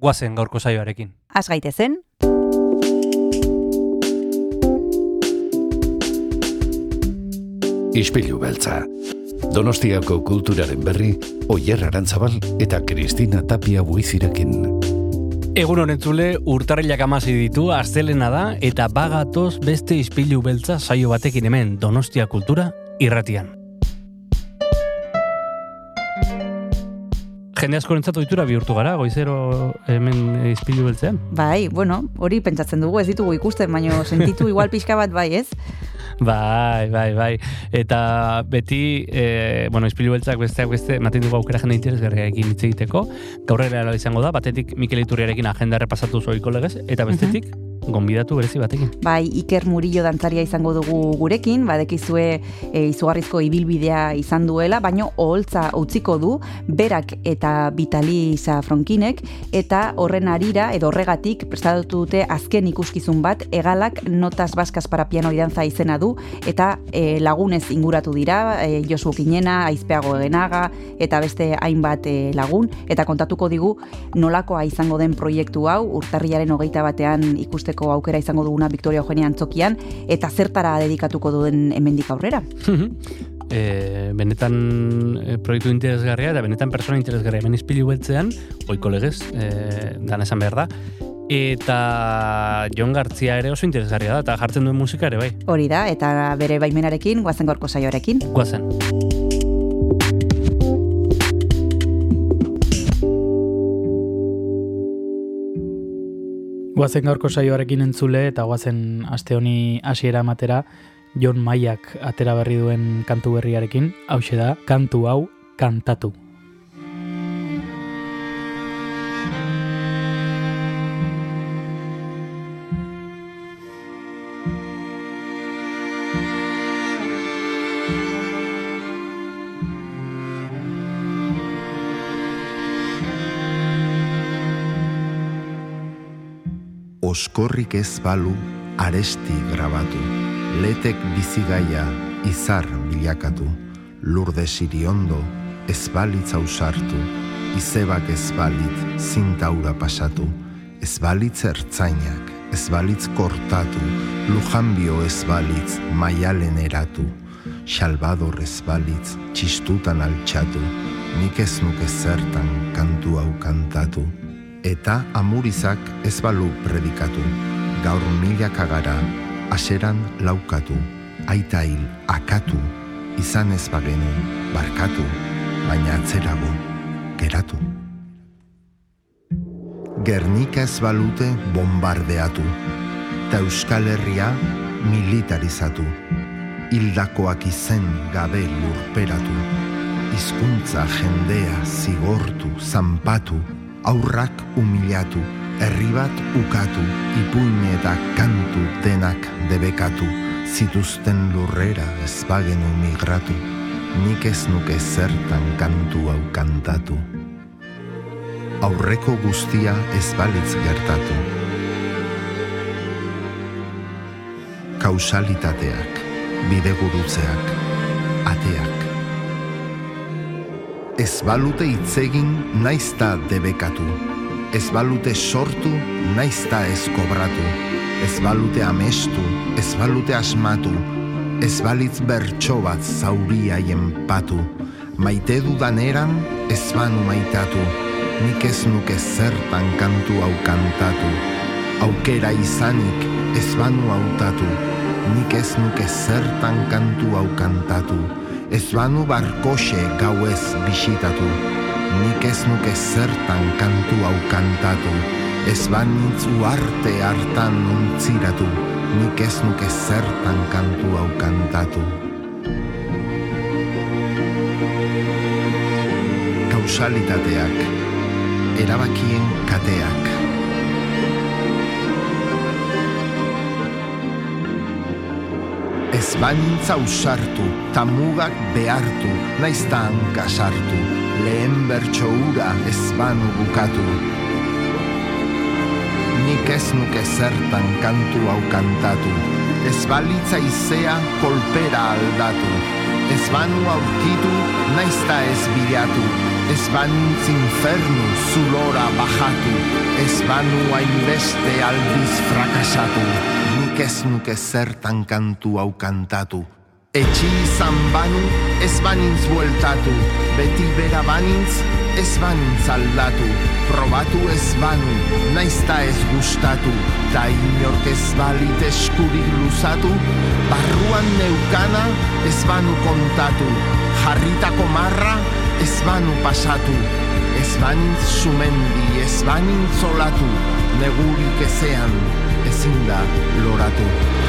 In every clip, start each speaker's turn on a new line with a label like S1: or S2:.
S1: guazen gaurko saioarekin.
S2: Az gaitezen,
S3: Ispilu beltza. Donostiako kulturaren berri, Oyer Arantzabal eta Kristina Tapia buizirekin.
S1: Egun honentzule, urtarrilak amazi ditu, astelena da, eta bagatoz beste izpilu beltza saio batekin hemen Donostia Kultura irratian. Jende asko rentzatu ditura bihurtu gara, goizero hemen izpilu beltzean.
S2: bai, bueno, hori pentsatzen dugu, ez ditugu ikusten, baino sentitu igual pixka bat bai, ez?
S1: Bai, bai, bai. Eta beti, e, bueno, izpilu beltzak besteak beste, ematen dugu aukera jende interesgarriarekin hitz egiteko. Gaur ere ala izango da, batetik Mikel Iturriarekin agenda repasatu zoiko legez, eta bestetik, gonbidatu berezi batekin.
S2: Bai, Iker Murillo dantzaria izango dugu gurekin, badekizue e, izugarrizko ibilbidea izan duela, baino oholtza utziko du, berak eta Vitali Safronkinek, eta horren arira, edo horregatik, prestatu dute azken ikuskizun bat, egalak notas baskas para piano danza izena du, eta e, lagunez inguratu dira, e, Josu Kinena, Aizpeago Egenaga, eta beste hainbat e, lagun, eta kontatuko digu nolakoa izango den proiektu hau, urtarriaren hogeita batean ikusteko aukera izango duguna Victoria Eugenia Antzokian, eta zertara dedikatuko duen hemendik aurrera.
S1: e, benetan e, proiektu interesgarria eta benetan persona interesgarria hemen izpilu beltzean, oiko legez, e, dan esan behar da, eta Jon Gartzia ere oso interesgarria da, eta jartzen duen musika ere bai.
S2: Hori da, eta bere baimenarekin, guazen gorko saioarekin.
S1: Guazen.
S4: Guazen gaurko saioarekin entzule eta guazen aste honi hasiera ematera Jon Maiak atera berri duen kantu berriarekin, hause da, kantu hau kantatu.
S5: Oskorrik ez balu aresti grabatu. Letek bizigaia izar bilakatu. Lurde siriondo ez balitz ausartu. Izebak ez balit zintaura pasatu. Ez balitz ertzainak, ez balitz kortatu. Lujanbio ez balitz maialen eratu. Salvador ez balitz txistutan altxatu. Nik ez nuke zertan kantu hau kantatu eta amurizak ez balu predikatu, gaur milaka gara, aseran laukatu, aita hil akatu, izan ez bagenu, barkatu, baina atzerago, geratu. Gernika ez balute bombardeatu, eta Euskal Herria militarizatu, hildakoak izen gabe lurperatu, hizkuntza jendea zigortu, zanpatu, aurrak humilatu, herri bat ukatu, ipuin eta kantu denak debekatu, zituzten lurrera ez bagenu migratu, nik ez nuke zertan kantu hau kantatu. Aurreko guztia ez balitz gertatu. Kausalitateak, bidegurutzeak, ateak. Ez balute itzegin naizta debekatu. Ez balute sortu naizta ez kobratu. Ez balute amestu, ez balute asmatu. Ez balitz bertso bat zauriaien patu. Maite dudan eran ez banu maitatu. Nik ez nuke zertan kantu hau kantatu. Aukera izanik ez banu hautatu. Nik ez nuke zertan kantu hau kantatu. Ez banu barkoxe gauez bisitatu, nik ez nuke zertan kantu hau kantatu, ez banintz uarte hartan untziratu, nik ez nuke zertan kantu hau kantatu. Kausalitateak, erabakien kateak, ez banintza usartu, ta mugak behartu, naizta hankasartu, lehen bertso ura ez banu bukatu. Nik ez nuke zertan kantu hau kantatu, ez balitza izea kolpera aldatu, ez banu aurkitu, naizta ez bilatu, ez banintz infernu zulora bajatu, ez banu hainbeste aldiz frakasatu, ez nuke zertan kantu hau kantatu. Etxi izan banu, ez banintz bueltatu, beti bera banintz, ez banintz aldatu, probatu ez banu, naizta ez gustatu, ta inork ez balit eskurik luzatu, barruan neukana ez banu kontatu, jarritako marra ez banu pasatu, ez banintz sumendi, ez banintz olatu, negurik ezean ezin da loratu.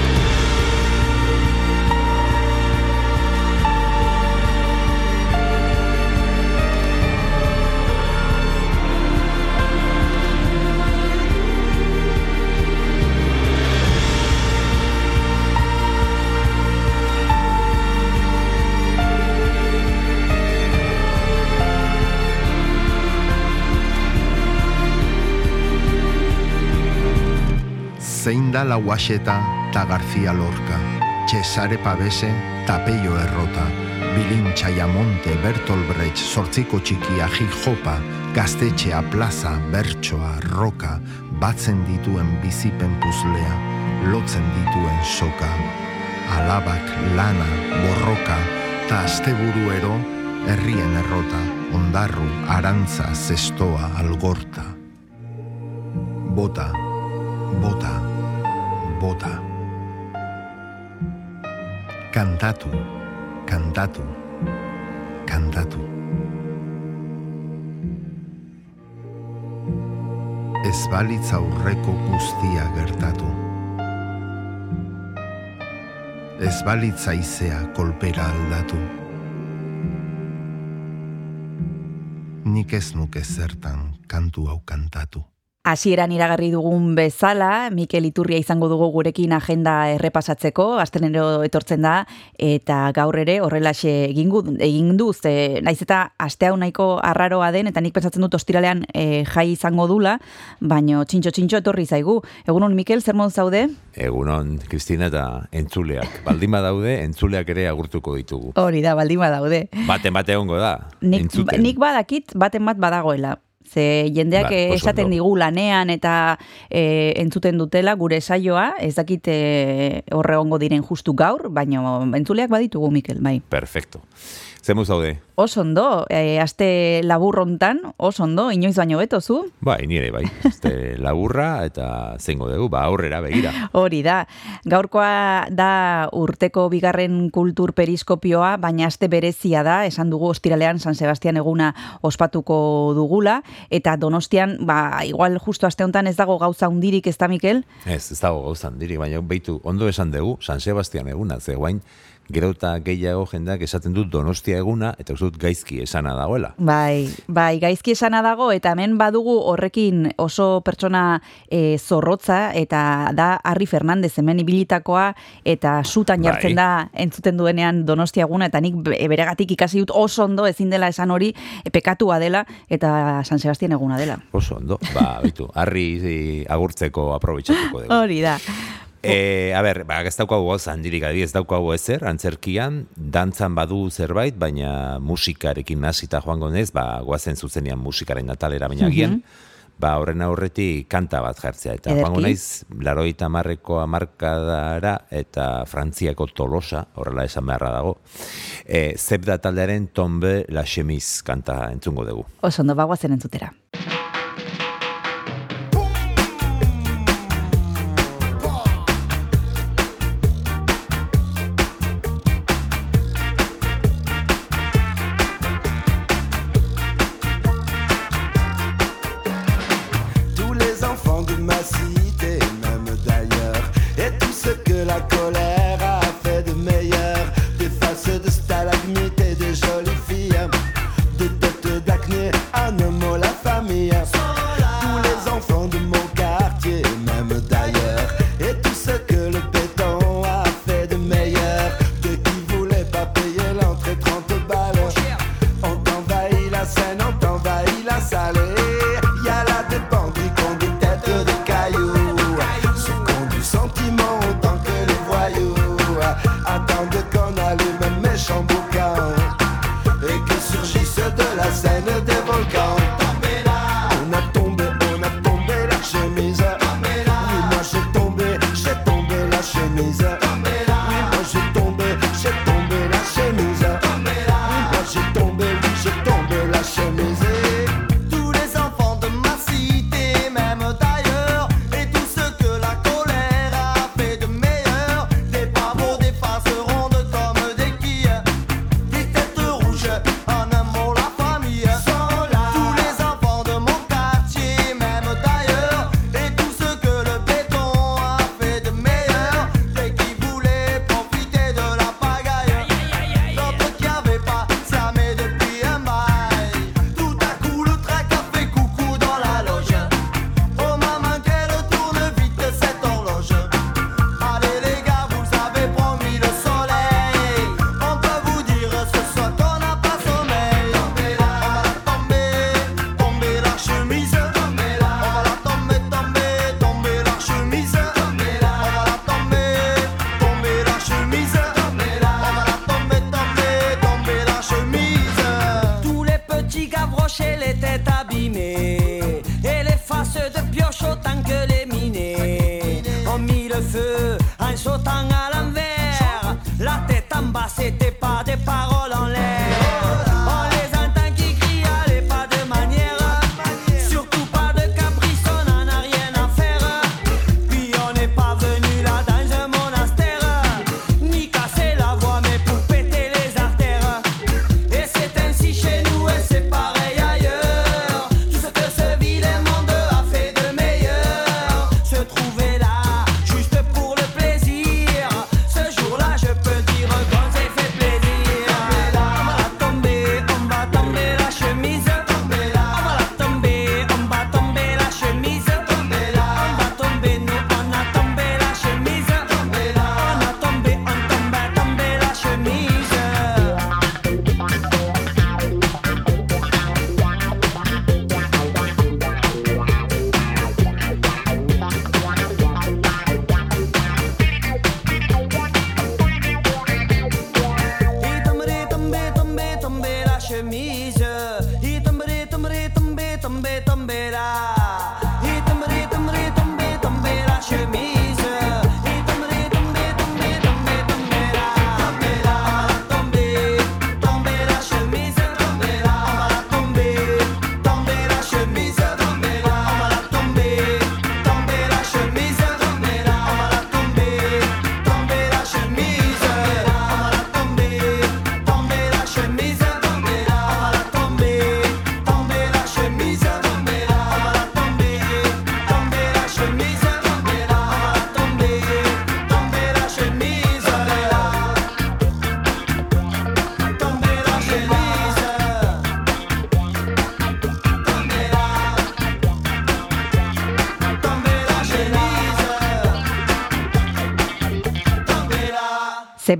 S5: Zein da la Guaxeta ta García Lorca, Cesare Pavese ta Peio Errota, Bilin Txaiamonte, Bertolt Brecht, Sortziko Txikia, Jijopa, Gaztetxea, Plaza, Bertsoa, Roka, batzen dituen bizipen puzlea, lotzen dituen soka, alabak, lana, borroka, ta asteburuero, herrien errota, ondarru, arantza, zestoa, algorta. Bota, bota, bota. Kantatu, kantatu, kantatu. Ez balitz aurreko guztia gertatu. Ez balitz aizea kolpera aldatu. Nik ez nuke zertan kantu hau kantatu.
S2: Hasieran iragarri dugun bezala, Mikel Iturria izango dugu gurekin agenda errepasatzeko, astenero etortzen da, eta gaur ere horrelaxe egin, gu, egin du, ze, naiz eta aste hau nahiko arraroa den, eta nik pentsatzen dut ostiralean e, jai izango dula, baino txintxo-txintxo etorri zaigu. Egunon, Mikel, zer zaude?
S6: Egunon, Kristina eta entzuleak. Baldima daude, entzuleak ere agurtuko ditugu.
S2: Hori da, baldima daude.
S6: Baten bate ongo da,
S2: nik, nik badakit, baten bat badagoela. Ze jendeak ba, esaten digu lanean eta e, entzuten dutela gure saioa, ez dakit e, horre ongo diren justu gaur, baina entzuleak baditugu, Mikel, bai.
S6: Perfecto. Zemuz daude?
S2: Oso ondo, e, aste laburrontan, oso ondo, inoiz baino beto zu?
S6: Bai, nire bai, aste laburra eta zengo dugu, ba aurrera begira.
S2: Hori da, gaurkoa da urteko bigarren kultur periskopioa, baina aste berezia da, esan dugu ostiralean San Sebastian eguna ospatuko dugula, eta donostian, ba, igual justo aste hontan ez dago gauza hundirik ez da, Mikel?
S6: Ez, ez dago gauza hundirik, baina beitu, ondo esan dugu, San Sebastian eguna, ze guain, gero eta gehiago jendeak esaten dut donostia eguna, eta dut gaizki esana dagoela.
S2: Bai, bai, gaizki esana dago, eta hemen badugu horrekin oso pertsona e, zorrotza, eta da Harri Fernandez hemen ibilitakoa, eta sutan bai. jartzen da entzuten duenean donostia eguna, eta nik beregatik ikasi dut oso ondo ezin dela esan hori, pekatua dela, eta San Sebastian eguna dela.
S6: Oso ondo, ba, bitu, Harri agurtzeko aprobetsatuko dugu.
S2: Hori da.
S6: E, a ber, ba, ez daukagu goz, handirik adi ez daukagu ezer, antzerkian, dantzan badu zerbait, baina musikarekin nasita joango nez, ba, guazen zuzenian musikaren natalera baina gian, ba, horren aurreti kanta bat jartzea. Eta joango naiz, laroita marreko amarkadara eta frantziako tolosa, horrela esan beharra dago, e, zebda taldearen tombe la chemise kanta entzungo dugu.
S2: Oso, no, ba, guazen entzutera.
S7: so tangal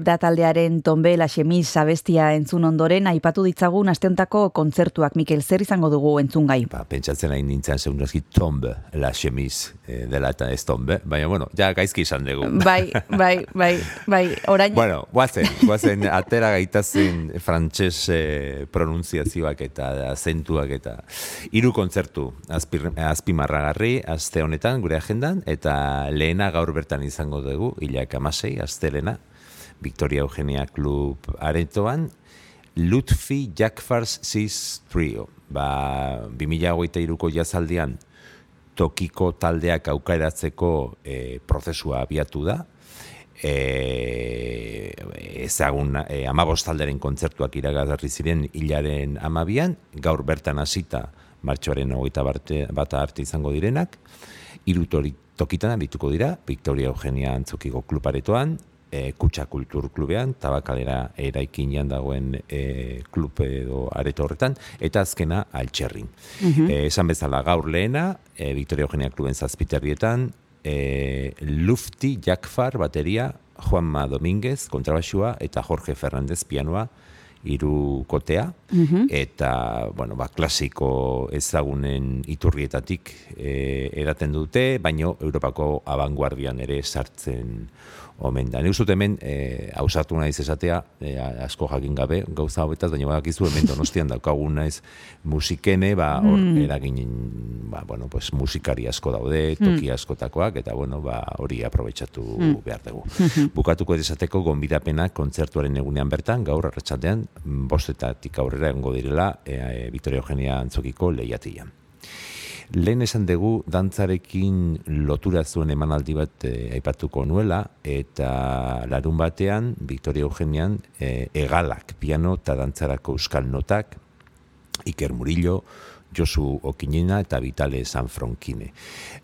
S2: Zebda taldearen tombe la xemiz abestia entzun ondoren aipatu ditzagun asteontako kontzertuak Mikel zer izango dugu entzungai.
S6: Ba, pentsatzen hain nintzen segundaski tombe, la chemise eh, dela eta ez tombe, baina bueno, ja gaizki izan dugu.
S2: Bai, bai, bai, bai, orain
S6: Bueno, guazen, guazen atera gaitazen frantses eh, pronunziazioak eta azentuak eta hiru kontzertu azpir, azpimarragarri aste honetan gure agendan eta lehena gaur bertan izango dugu, hilak amasei, astelena, Victoria Eugenia Club aretoan, Lutfi Jackfars Sis Trio. Ba, 2008ko jazaldian tokiko taldeak aukeratzeko eh, prozesua abiatu da, e, ezagun e, amabost talderen kontzertuak iragarri ziren hilaren amabian, gaur bertan hasita martxoaren hogeita bata arte izango direnak, hiru tori- tokitan arituko dira, Victoria Eugenia Antzukiko kluparetoan, e, Kutsa Kultur Klubean, tabakalera eraikinean dagoen e, klub edo areto horretan, eta azkena altxerrin. e, esan bezala gaur lehena, e, Victoria Eugenia Kluben zazpiterrietan, e, Lufti Jakfar bateria, Juanma Domínguez kontrabasua eta Jorge Fernández pianoa hiru kotea eta bueno, ba, klasiko ezagunen iturrietatik e, eraten dute, baino Europako abanguardian ere sartzen omen da. Neus hemen e, hausatu naiz esatea, e, asko jakin gabe gauza hobetaz, baina badakizu hemen donostian daukagun naiz musikene, ba, hor eragin, ba, bueno, pues, musikari asko daude, toki askotakoak, eta bueno, ba, hori aprobetsatu behar dugu. Bukatuko esateko gonbidapenak kontzertuaren egunean bertan, gaur arratsaldean mm, bostetatik aurrera egongo direla e, e, Victoria Eugenia Antzokiko lehiatian. Lehen esan dugu dantzarekin lotura zuen emanaldi bat e, aipatuko nuela eta larun batean Victoria Eugenian e, egalak, piano eta dantzarako euskal notak, Iker Murillo, Josu Okinena eta Vitale Sanfronkine.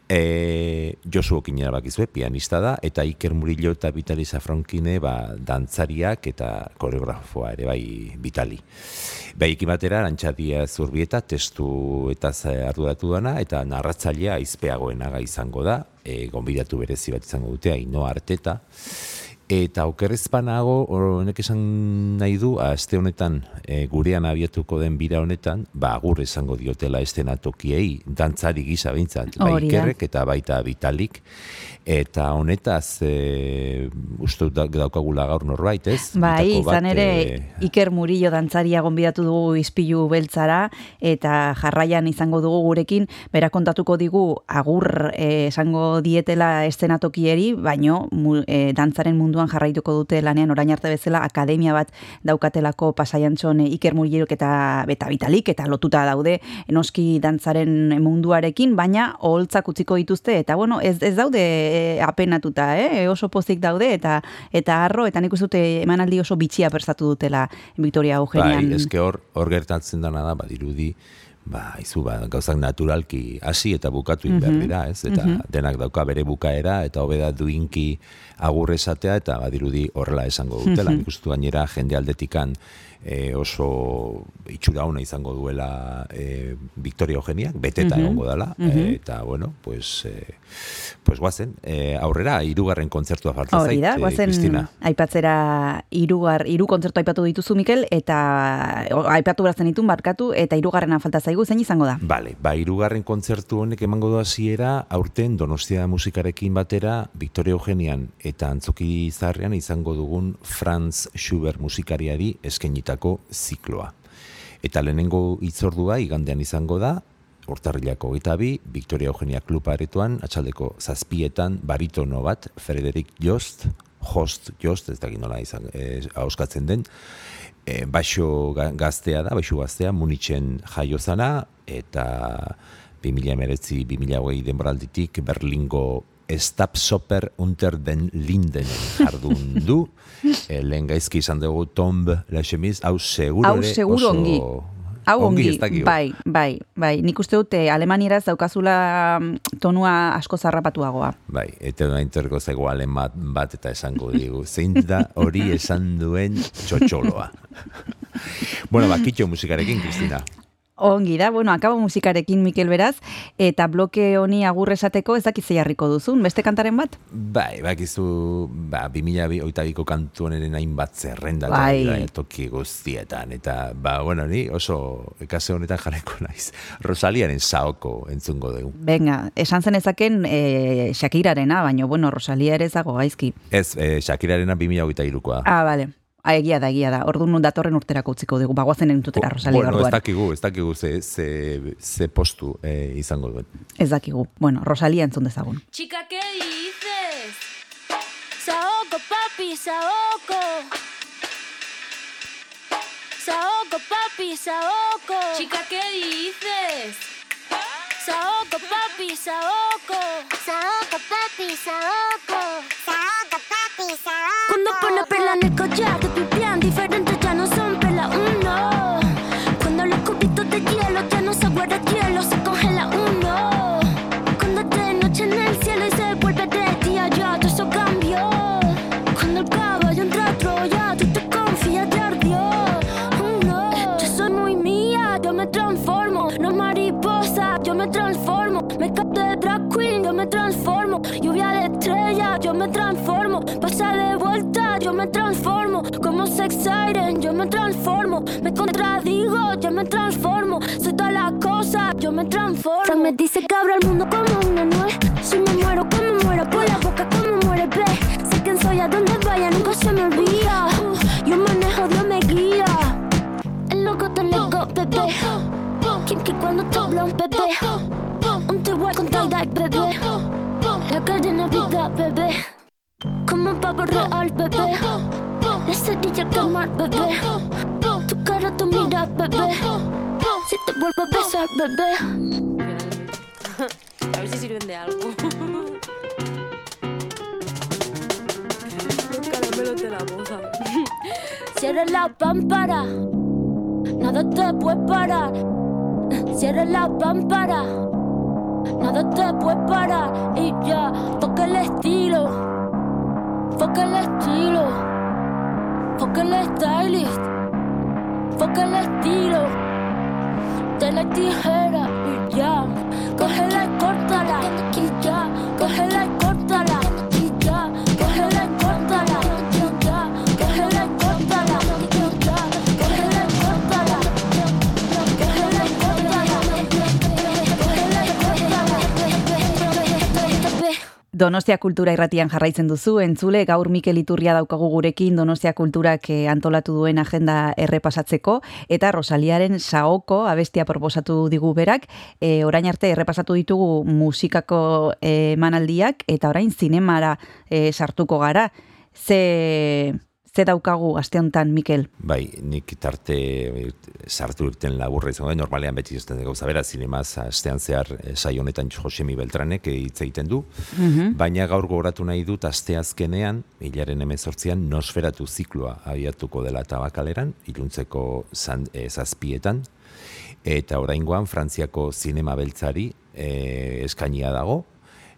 S6: E, Josu Okinena bakizue, pianista da, eta Iker Murillo eta Vitali Sanfronkine ba, dantzariak eta koreografoa ere bai Vitali. Baikin batera, Arantxadia Zurbieta testu eta arduratu dana, eta narratzailea izpeagoenaga izango da, e, gonbidatu berezi bat izango dute, Ainoa Arteta, Eta okerrezpanago, honek esan nahi du, aste honetan, e, gurean abietuko den bira honetan, ba, agur esango diotela estenatokiei, dantzari gisa bintzat, bai
S2: da.
S6: ikerrek eta baita vitalik. Eta honetaz, e, uste dut daukagula gaur norbait, ez?
S2: Bai,
S6: bat,
S2: izan ere
S6: e,
S2: Iker Murillo dantzaria gonbidatu dugu izpilu beltzara eta jarraian izango dugu gurekin, bera kontatuko digu agur eh, esango dietela estenatokieri, baino mu, eh, dantzaren munduan jarraituko dute lanean orain arte bezala akademia bat daukatelako pasaiantxon eh, Iker Murillo eta beta vitalik eta lotuta daude noski dantzaren munduarekin, baina oholtzak utziko dituzte eta bueno, ez, ez daude eh, apenatuta, eh? oso pozik daude eta eta harro eta nik uste dute emanaldi oso bitxia prestatu dutela Victoria Eugenian.
S6: Bai, eske hor, hor gertatzen dana da, badirudi, ba, izu, ba, gauzak naturalki hasi eta bukatu egin behar dira, ez? Eta denak dauka bere bukaera, eta hobeda duinki agur esatea, eta badirudi horrela esango dutela. Nik uste gainera jende aldetikan e, oso itxura ona izango duela e, Victoria Eugeniak, beteta egongo dela, e, eta, bueno, pues, e, pues guazen, e, aurrera, irugarren kontzertua falta zait,
S2: da, guazen aipatzera irugar, iru kontzertu aipatu dituzu Mikel, eta aipatu berazten ditun barkatu, eta irugarrena falta zaigu, zein izango da?
S6: Bale, ba, irugarren kontzertu honek emango du hasiera aurten Donostia musikarekin batera Victoria Eugenian eta Antzoki Zarrean izango dugun Franz Schubert musikariari eskainitako zikloa. Eta lehenengo hitzordua igandean izango da, Hortarrilako eta bi, Victoria Eugenia Kluba aretoan, atxaldeko zazpietan baritono bat, Frederik Jost, Jost, Jost, ez dakit nola izan, eh, ahoskatzen den, e, baixo ga- gaztea da, baixo gaztea, Munitzen jaio zana, eta 2019-2020 denboralditik Berlingo Stabsoper unter den Linden jardun du. e, lehen gaizki izan dugu Tomb La Chemise, hau seguro
S2: Hau seguro
S6: oso...
S2: ongi. Hau ongi,
S6: dakigu.
S2: bai, bai, bai. Nik uste dute alemanieraz daukazula mm, tonua asko zarrapatuagoa.
S6: Bai, eta da interko zaigu alemat bat eta esango digu. Zein da hori esan duen txotxoloa. bueno, bakitxo musikarekin, Kristina.
S2: Ongi da, bueno, akabo musikarekin Mikel Beraz, eta bloke honi agur esateko ez dakit jarriko duzun, beste kantaren bat?
S6: Bai, bakizu, ba, 2008ko kantu honen hainbat zerrenda
S2: Bai.
S6: da, toki guztietan, eta, ba, bueno, ni oso ekase honetan jarriko naiz. Rosaliaren saoko entzungo dugu.
S2: Venga, esan zen ezaken e, Shakirarena, baina, bueno, Rosalia ere ez dago gaizki.
S6: Ez, eh, Shakirarena 2008koa.
S2: Ah, bale. Ah, egia da, egia da. Orduan nun datorren urterako utziko dugu. Bagoazen entutera Rosalia
S6: bueno, ez
S2: orduan.
S6: dakigu, ez dakigu ze, ze, ze postu eh, izango duen.
S2: Ez dakigu. Bueno, Rosalia entzun dezagun.
S8: Chica, ¿qué dices? Saoco, papi, saoco. Saoco, papi, saoco. Chica, ¿qué dices? Saoco, papi, saoco.
S9: Saoco, papi, saoco.
S8: Cuando pone perla en el collar, te pipián diferentes Como yo me transformo. Me contradigo, yo me transformo. Soy todas las cosas, yo me transformo. Frank me dice que abra el mundo como una nuez. Si me muero, me muero por la boca, como muere, ve. Sé quién soy, a donde vaya, nunca se me olvida. Yo manejo, Dios me guía. El loco te lego, bebé. Quien que cuando te habla un bebé. Un te voy con tal bebé. La cadena vida, bebé. Como un pavo real, bebé. Cerilla quemar, bebé. Tu cara, tu mira, bebé. Si te vuelvo a besar, bebé.
S10: A ver si sirven de algo. Los caramelos de la moza.
S8: Cierra la pámpara. Nada te puede parar. Cierra la pámpara. Nada te puede parar. Y ya, toca el estilo. Foca el estilo. Foca el stylist. Foca el estilo. De la tijera. Y ya, cógela y córtala. Y ya, cógela y córtala.
S2: Donostia Kultura irratian jarraitzen duzu, entzule, gaur Mikel Iturria daukagu gurekin Donostia Kulturak eh, antolatu duen agenda errepasatzeko, eta Rosaliaren Saoko abestia proposatu digu berak, e, orain arte errepasatu ditugu musikako eh, emanaldiak, eta orain zinemara eh, sartuko gara. Ze, ze daukagu aste honetan, Mikel?
S6: Bai, nik tarte eh, sartu irten laburra izango, da, normalean beti ez da gauza bera, zinemaz astean zehar eh, saio honetan Josemi Beltranek eh, hitz egiten du, baina gaur gogoratu nahi dut asteazkenean, hilaren emezortzian, nosferatu zikloa abiatuko dela tabakaleran, iluntzeko zan, e, zazpietan, eta oraingoan Frantziako zinema beltzari e, eskainia dago,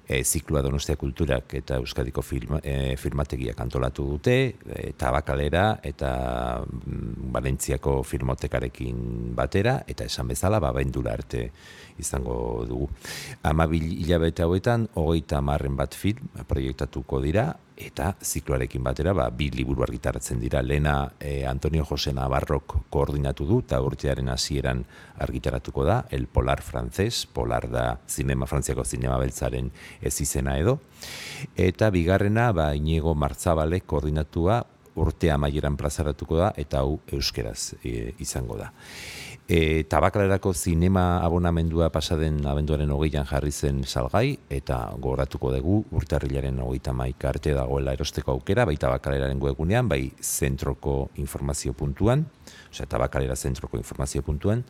S6: e, zikloa Donostia Kulturak eta Euskadiko filma, e, filmategiak antolatu dute, e, tabakalera eta mm, Valentziako filmotekarekin batera, eta esan bezala, ba, arte izango dugu. Amabil hilabete hauetan, hogeita marren bat film proiektatuko dira, eta zikloarekin batera ba, bi liburu argitaratzen dira. Lena eh, Antonio Jose Navarrok koordinatu du eta urtearen hasieran argitaratuko da, El Polar Francés, Polar da zinema, frantziako zinema beltzaren ez izena edo. Eta bigarrena, ba, Inigo Martzabale koordinatua urte amaieran plazaratuko da, eta hau euskeraz eh, izango da. E, tabakalerako zinema abonamendua pasaden abenduaren hogeian jarri zen salgai, eta gogoratuko dugu urtarrilaren hogeita maika arte dagoela erosteko aukera, bai tabakaleraren webgunean, bai zentroko informazio puntuan, osea tabakalera zentroko informazio puntuan,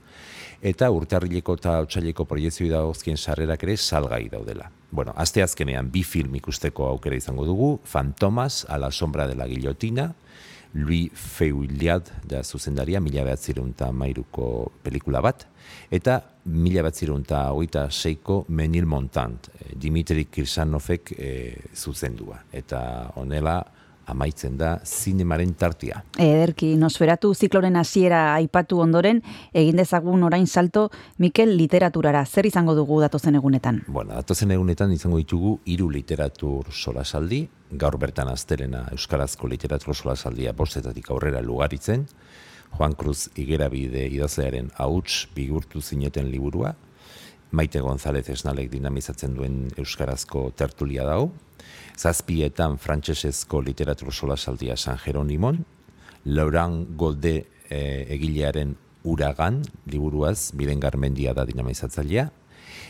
S6: eta urtarrileko eta otsaileko proiekzioi dagozkien sarrerak ere salgai daudela. Bueno, aste azkenean bi film ikusteko aukera izango dugu, Fantomas, a la sombra de la guillotina, Louis Feuillad da zuzendaria, mila behatzireun mairuko pelikula bat, eta mila behatzireun hogeita seiko Menil Montant, eh, Dimitri Kirsanovek e, zuzendua. Eta honela, amaitzen da zinemaren tartia.
S2: Ederki, nosferatu zikloren hasiera aipatu ondoren, egin dezagun orain salto Mikel literaturara. Zer izango dugu datozen egunetan?
S6: Bueno, datozen egunetan izango ditugu hiru literatur solasaldi, gaur bertan azterena Euskarazko literatur solasaldia bostetatik aurrera lugaritzen, Juan Cruz Igerabide idazlearen hauts bigurtu zineten liburua, Maite González Esnalek dinamizatzen duen Euskarazko tertulia dau, zazpietan frantsesezko literatur solasaldia San Jeronimon, Laurent Golde e, egilearen uragan, liburuaz, Biren Garmendia da dinamizatzailea,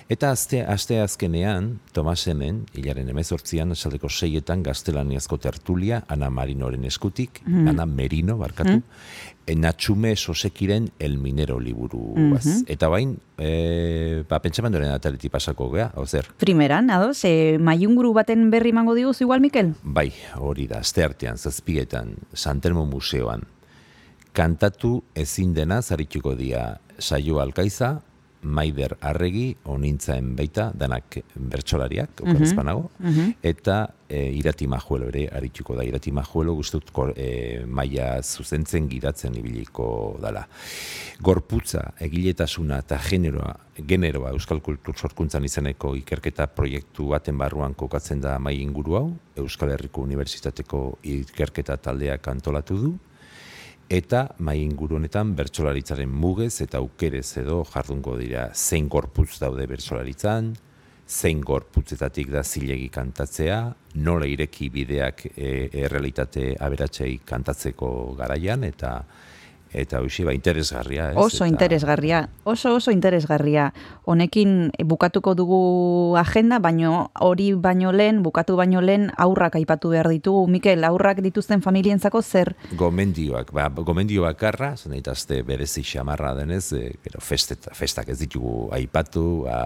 S6: Eta azte, aste azkenean, Tomasenen, hilaren emezortzian, esaldeko seietan gaztelaniazko tertulia, Ana Marinoren eskutik,
S2: Mhm.
S6: Ana Merino, barkatu, mm. Natxume Sosekiren El Minero liburu.
S2: Mhm.
S6: Eta bain, e, ba, pentsamandoren ataleti pasako gea, hau zer?
S2: Primeran, ados, e, maiunguru baten berri mango diguzu igual, Mikel?
S6: Bai, hori da, aste artean, zazpietan, Santelmo Museoan, kantatu ezin dena zarituko dia saio alkaiza, Maider Arregi, onintzaen baita, danak bertsolariak, okerazpanago,
S2: Mhm.
S6: eta e, irati majuelo ere arituko da. Irati majuelo guztut e, maia zuzentzen gidatzen ibiliko dala. Gorputza, egiletasuna eta generoa, generoa Euskal Kultur Sorkuntzan izeneko ikerketa proiektu baten barruan kokatzen da mai inguru hau, Euskal Herriko Unibertsitateko ikerketa taldeak antolatu du, eta mai inguru honetan bertsolaritzaren mugez eta aukerez edo jardungo dira zein gorputz daude bertsolaritzan, zein gorputzetatik da zilegi kantatzea, nola ireki bideak e, errealitate aberatsei kantatzeko garaian eta eta hoxe ba interesgarria, ez?
S2: Oso
S6: Eta-
S2: interesgarria, oso oso interesgarria. Honekin bukatuko dugu agenda, baino hori baino lehen, bukatu baino lehen aurrak aipatu behar ditugu. Mikel, aurrak dituzten familientzako zer?
S6: gomendioak, ba, gomendio bakarra, zen daitazte berezi xamarra denez, e, gero festet, festak ez ditugu aipatu, a,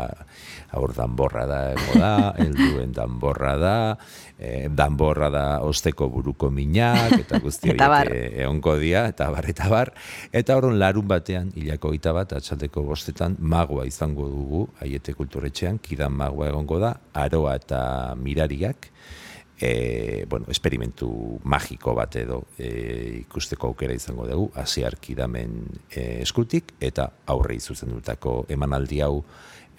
S6: aur danborra da, da, helduen danborra da, e, danborra da osteko buruko minak, eta guzti horiek e, egongo dia, eta bar, eta bar, eta horren larun batean, hilako gita bat, atxaldeko bostetan, magoa izango dugu, aiete kulturetxean, kidan magoa egongo da, aroa eta mirariak, e, bueno, esperimentu magiko bat edo e, ikusteko aukera izango dugu, hasiar kidamen e, eskutik, eta aurrei zuzendutako emanaldi hau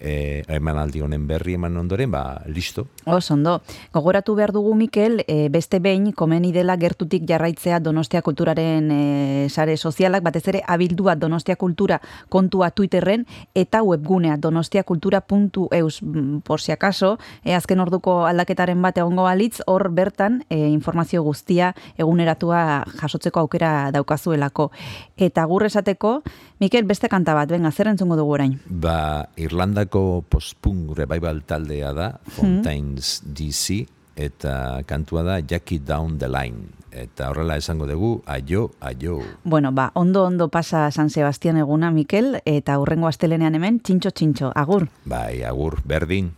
S6: e, emanaldi honen berri eman ondoren, ba, listo.
S2: Oso ondo. Gogoratu behar dugu, Mikel, e, beste behin, komeni dela gertutik jarraitzea Donostia Kulturaren e, sare sozialak, batez ere abildua Donostia Kultura kontua Twitterren, eta webgunea donostiakultura.eus, mm, por si acaso, e, azken orduko aldaketaren bat egongo balitz, hor bertan e, informazio guztia eguneratua jasotzeko aukera daukazuelako. Eta gur esateko, Mikel, beste kanta bat, venga, zer entzungo dugu orain?
S6: Ba, Irlandako post-punk revival taldea da, Fontaines DC, eta kantua da Jackie Down the Line. Eta horrela esango dugu, aio, aio.
S2: Bueno, ba, ondo ondo pasa San Sebastian eguna, Mikel, eta hurrengo astelenean hemen, txintxo txintxo, agur.
S6: Bai, agur, berdin.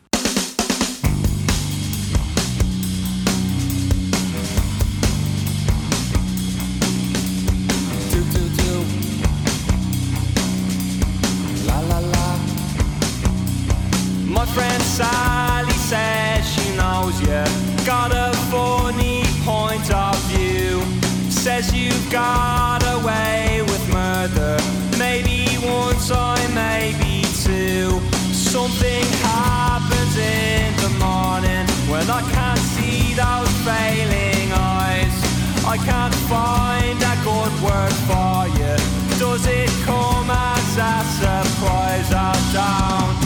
S11: Friend Sally says she knows you got a funny point of view. Says you've got away with murder. Maybe one time, maybe two. Something happens in the morning when I can't see those failing eyes. I can't find a good word for you. Does it come as a surprise? I don't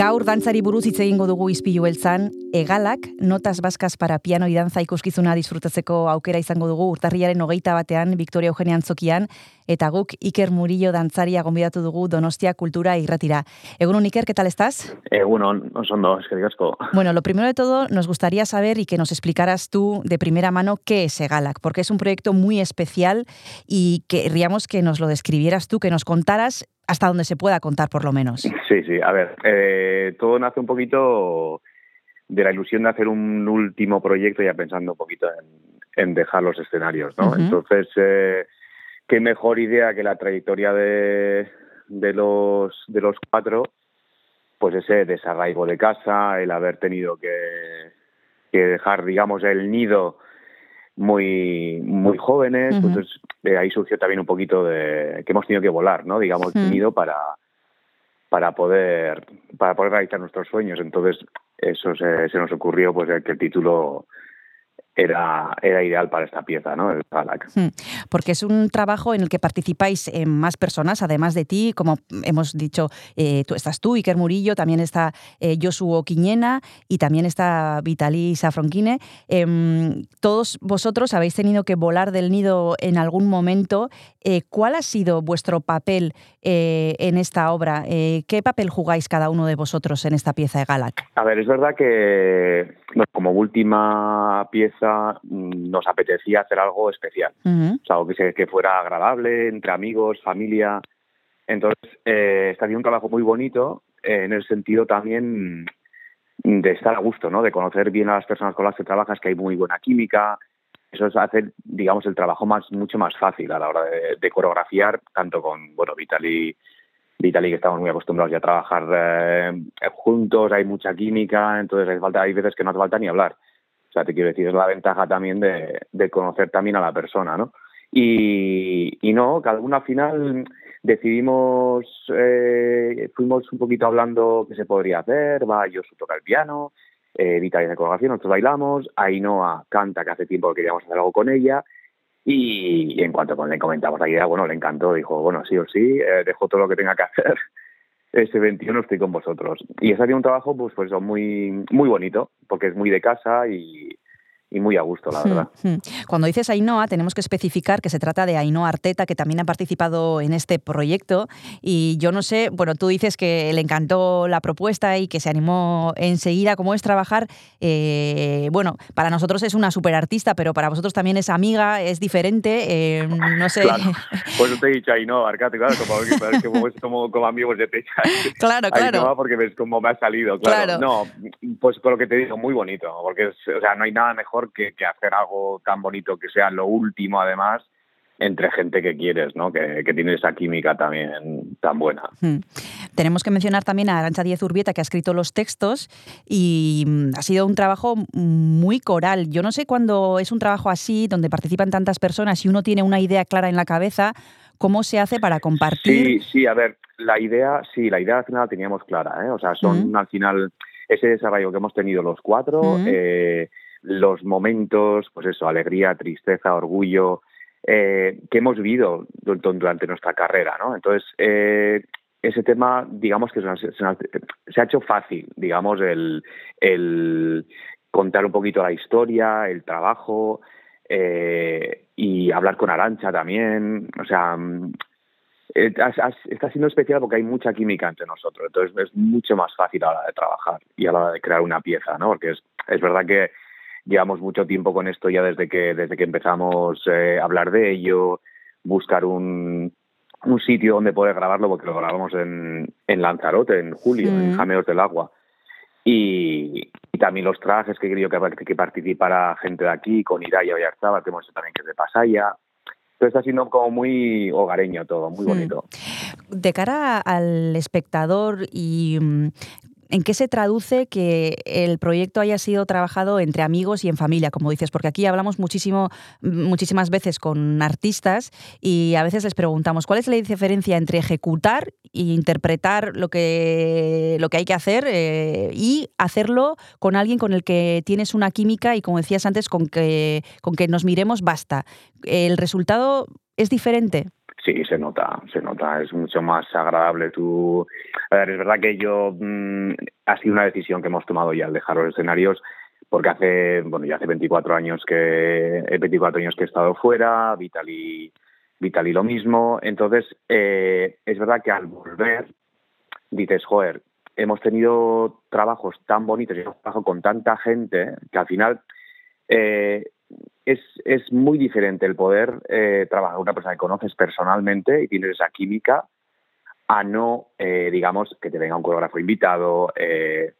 S2: Gaur dantzari buruz hitz egingo dugu izpilu beltzan, egalak, notas baskas para piano y danza ikuskizuna disfrutatzeko aukera izango dugu urtarriaren hogeita batean, Victoria Eugenia Antzokian, eta guk Iker Murillo dantzaria gonbidatu dugu Donostia Kultura irratira. Egunon Iker, ¿qué tal estás?
S12: Egunon, oso ondo, eskerrik asko.
S2: Bueno, lo primero de todo, nos gustaría saber y que nos explicaras tú de primera mano qué es Egalak, porque es un proyecto muy especial y querríamos que nos lo describieras tú, que nos contaras hasta donde se pueda contar por lo menos.
S12: Sí, sí, a ver, eh, todo nace un poquito de la ilusión de hacer un último proyecto ya pensando un poquito en, en dejar los escenarios, ¿no? Entonces, eh, qué mejor idea que la trayectoria de, de, los, de los cuatro, pues ese desarraigo de casa, el haber tenido que, que dejar, digamos, el nido muy muy jóvenes,
S13: Ujú.
S12: pues es- de ahí surgió también un poquito de que hemos tenido que volar, ¿no? Digamos, el
S13: Mm.
S12: nido para para poder para poder realizar nuestros sueños. Entonces, eso se, se nos ocurrió pues que el título era era ideal para esta pieza, ¿no? El Balak.
S2: Hmm, Porque es un trabajo en el que participáis eh, más personas, además de ti, como hemos dicho, eh, tú estás tú, Iker Murillo, también está eh, Josuo Quiñena y también está Vitali Safronquine. Em, todos vosotros habéis tenido que volar del nido en algún momento. Eh, ¿Cuál ha sido vuestro papel eh, en esta obra? Eh, ¿Qué papel jugáis cada uno de vosotros en esta pieza de Galak?
S12: A ver, es verdad que bueno, como última pieza mm, nos apetecía hacer algo especial.
S2: Ujú.
S12: O sea, algo que, fuera agradable, entre amigos, familia. Entonces, eh, está haciendo un trabajo muy bonito eh, en el sentido también de estar a gusto, ¿no? De conocer bien a las personas con las que trabajas, que hay muy buena química. Eso es hacer, digamos, el trabajo más mucho más fácil a la hora de, de coreografiar, tanto con, bueno, Vitali, Vitali que estamos muy acostumbrados ya a trabajar eh, juntos, hay mucha química, entonces hay, falta, hay veces que no hace falta ni hablar. O sea, te quiero decir, es la ventaja también de, conocer también a la persona, ¿no? Y, no, cada uno al final decidimos, eh, fuimos un poquito hablando qué se podría hacer, va, yo toca el piano, eh, Vita coreografía, nosotros bailamos, Ainhoa canta, que hace tiempo que queríamos hacer algo con ella, y, y en cuanto le comentamos la idea, bueno, le encantó, dijo, bueno, sí o sí, eh, dejo todo lo que tenga que hacer, ese 21 estoy con vosotros. Y es ha sido un trabajo, pues, pues muy, muy bonito, porque es muy de casa y, y muy a gusto, la verdad.
S2: Hmm, hmm. Cuando dices Ainhoa, tenemos que especificar que se trata de Ainhoa Arteta, que también ha participado en este proyecto. Y yo no sé, bueno, tú dices que le encantó la propuesta y que se animó enseguida. ¿Cómo es trabajar? Eh, bueno, para nosotros es una superartista, pero para vosotros también es amiga, es diferente. eh, no sé.
S12: Claro. Pues te he dicho Ainhoa, Arcate, claro, como, como, es como, como amigos de Techa.
S2: Claro, claro.
S12: Ainhoa porque ves cómo me ha salido, claro.
S2: Claro.
S12: No, pues con lo que te digo, muy bonito, porque es, o sea, no hay nada mejor que, que hacer algo tan bonito que sea lo último, además, entre gente que quieres, ¿no? Que, que tiene esa química también tan buena.
S2: Hmm. Tenemos que mencionar también a Arancha Díez Urbieta, que ha escrito los textos y mm, ha sido un trabajo muy coral. Yo no sé cuando es un trabajo así, donde participan tantas personas y uno tiene una idea clara en la cabeza, cómo se hace para compartir.
S12: Sí, sí, a ver, la idea, sí, la idea al final la teníamos clara, ¿eh? O sea, son al final ese desarrollo que hemos tenido los cuatro, eh, los momentos, pues eso, alegría, tristeza, orgullo, eh, que hemos vivido du- du- durante nuestra carrera, ¿no? Entonces, eh, ese tema, digamos que se, ha hecho fácil, digamos, el, contar un poquito la historia, el trabajo, eh, y hablar con Arancha también, o sea, eh, está siendo especial porque hay mucha química entre nosotros, entonces es mucho más fácil a la hora de trabajar y a la hora de crear una pieza, ¿no? Porque es, es verdad que llevamos mucho tiempo con esto ya desde que desde que empezamos eh, a hablar de ello, buscar un, un sitio donde poder grabarlo, porque lo grabamos en, en Lanzarote en julio, en. Jameos del Agua. Y, y también los trajes que he querido que, que participara gente de aquí, con Iraya Oyarzabal, que hemos hecho también que es de Pasaya. Entonces está siendo como muy hogareño todo, muy bonito.
S2: De cara al espectador y mm, ¿En qué se traduce que el proyecto haya sido trabajado entre amigos y en familia, como dices? Porque aquí hablamos muchísimo, muchísimas veces con artistas y a veces les preguntamos cuál es la diferencia entre ejecutar e interpretar lo que, lo que hay que hacer eh, y hacerlo con alguien con el que tienes una química y, como decías antes, con que, con que nos miremos basta. El resultado ¿Es diferente?
S12: Sí, se nota, se nota, es mucho más agradable. Tú, a ver, es verdad que yo mm, ha sido una decisión que hemos tomado ya al dejar los escenarios, porque hace, bueno, ya hace 24 años que, eh, 24 años que he estado fuera, Vitali, Vitali lo mismo. Entonces, eh, es verdad que al volver dices, joder, hemos tenido trabajos tan bonitos y hemos trabajado con tanta gente que al final eh, es, es muy diferente el poder eh, trabajar con una persona que conoces personalmente y tienes esa química a no, eh, digamos, que te venga un coreógrafo invitado. eh,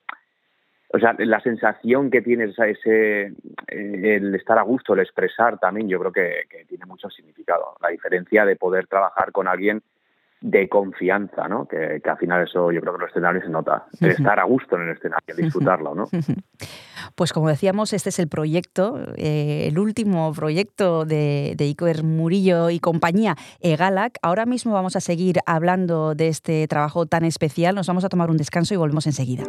S12: o sea, la sensación que tienes, ese, eh, el estar a gusto, el expresar también, yo creo que tiene mucho significado. La diferencia de poder trabajar con alguien de confianza, ¿no? Que, que al final eso yo creo que en los escenarios se nota.
S2: Ujú.
S12: estar a gusto en el escenario, disfrutarlo, ¿no?
S2: Pues como decíamos, este es el proyecto, eh, el último proyecto de, de Iker Murillo y compañía, Egalac. Ahora mismo vamos a seguir hablando de este trabajo tan especial. Nos vamos a tomar un descanso y volvemos enseguida.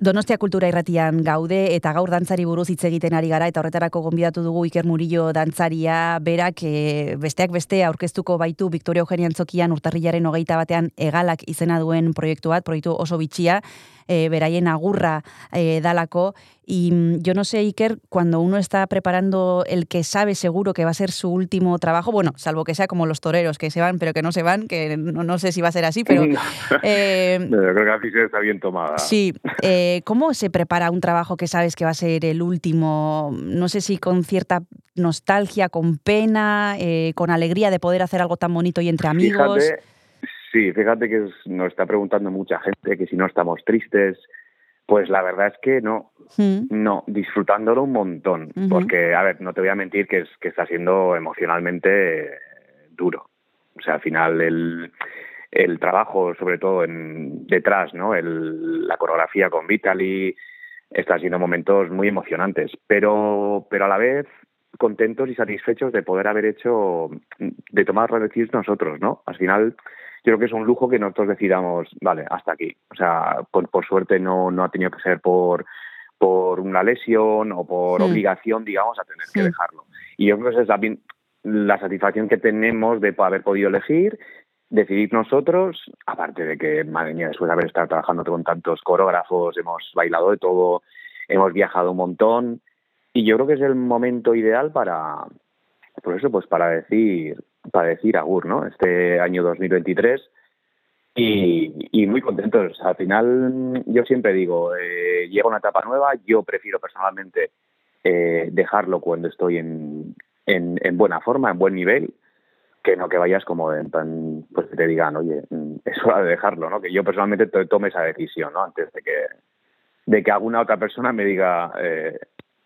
S2: Donostia Kultura Irratian gaude eta gaur dantzari buruz hitz egiten ari gara eta horretarako gonbidatu dugu Iker Murillo dantzaria berak e, besteak beste aurkeztuko baitu Victoria Eugenia Antzokian urtarrilaren hogeita batean egalak izena duen proiektu bat, proiektu oso bitxia, e, beraien agurra e, dalako. Y mm, yo no sé, Iker, cuando uno está preparando el que sabe seguro que va a ser su último trabajo, bueno, salvo que sea como los toreros, que se van pero que no se van, que no, no sé si va a ser así, pero... eh,
S12: Yo creo que así se está bien tomada.
S2: Sí, eh, ¿cómo se prepara un trabajo que sabes que va a ser el último? No sé si con cierta nostalgia, con pena, eh, con alegría de poder hacer algo tan bonito y entre amigos.
S12: Fíjate, sí, fíjate que nos está preguntando mucha gente que si no estamos tristes. Pues la verdad es que no,
S2: Mm,
S12: no, disfrutándolo un montón. Porque, a ver, no te voy a mentir que, es, que está siendo emocionalmente eh, duro. O sea, al final el, el trabajo, sobre todo en, detrás, ¿no? El, la coreografía con Vitaly, está siendo momentos muy emocionantes, pero, pero a la vez contentos y satisfechos de poder haber hecho, de tomar las decisiones nosotros, ¿no? Al final, yo creo que es un lujo que nosotros decidamos, vale, hasta aquí. O sea, por, por suerte no, no ha tenido que ser por, por una lesión o por
S13: Sí.
S12: obligación, digamos, a tener que dejarlo. Y yo creo que esa es también la satisfacción que tenemos de haber podido elegir, decidir nosotros, aparte de que, madre mía, después de haber estado trabajando con tantos coreógrafos, hemos bailado de todo, hemos viajado un montón, y yo creo que es el momento ideal para, por eso, pues para decir, para decir agur, ¿no? Este año 2023 y, y muy contentos. Al final, yo siempre digo, eh, llega una etapa nueva, yo prefiero personalmente eh, dejarlo cuando estoy en, en, en buena forma, en buen nivel, que no que vayas como en plan, pues que te digan, oye, mm, es hora de dejarlo, ¿no? Que yo personalmente to- tome esa decisión, ¿no? Antes de que, de que alguna otra persona me diga, eh,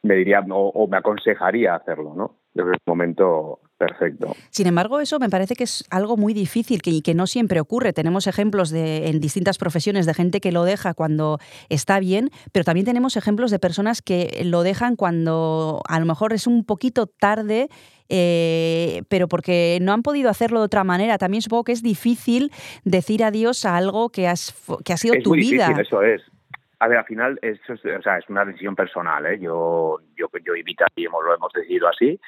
S12: me diría o, o me aconsejaría hacerlo, ¿no? Yo creo que es un momento perfecto.
S2: Sin embargo, eso me parece que es algo muy difícil que, y que no siempre ocurre. Tenemos ejemplos de, en distintas profesiones de gente que lo deja cuando está bien, pero también tenemos ejemplos de personas que lo dejan cuando a lo mejor es un poquito tarde, eh, pero porque no han podido hacerlo de otra manera. También supongo que es difícil decir adiós a algo que, has, que ha sido
S12: es
S2: tu
S12: muy
S2: vida.
S12: difícil, eso es. A ver, al final, eso es, o sea, es una decisión personal, ¿eh? Yo, yo, yo y Vita y hemos, lo hemos decidido así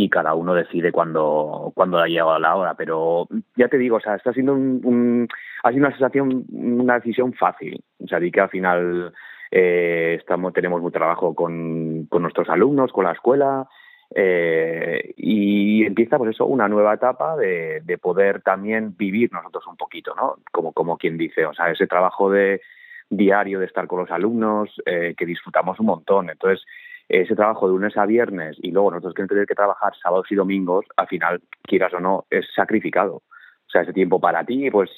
S12: y cada uno decide cuando, cuando ha llegado la hora. Pero ya te digo, o sea, está siendo un, un- ha sido una sensación, una decisión fácil. O sea, di que al final eh, estamos, tenemos mucho trabajo con, con nuestros alumnos, con la escuela, eh, y empieza pues eso una nueva etapa de, de poder también vivir nosotros un poquito no como como quien dice o sea ese trabajo de diario de estar con los alumnos eh, que disfrutamos un montón entonces ese trabajo de lunes a viernes y luego nosotros que tener que trabajar sábados y domingos al final quieras o no es sacrificado o sea, ese tiempo para ti, pues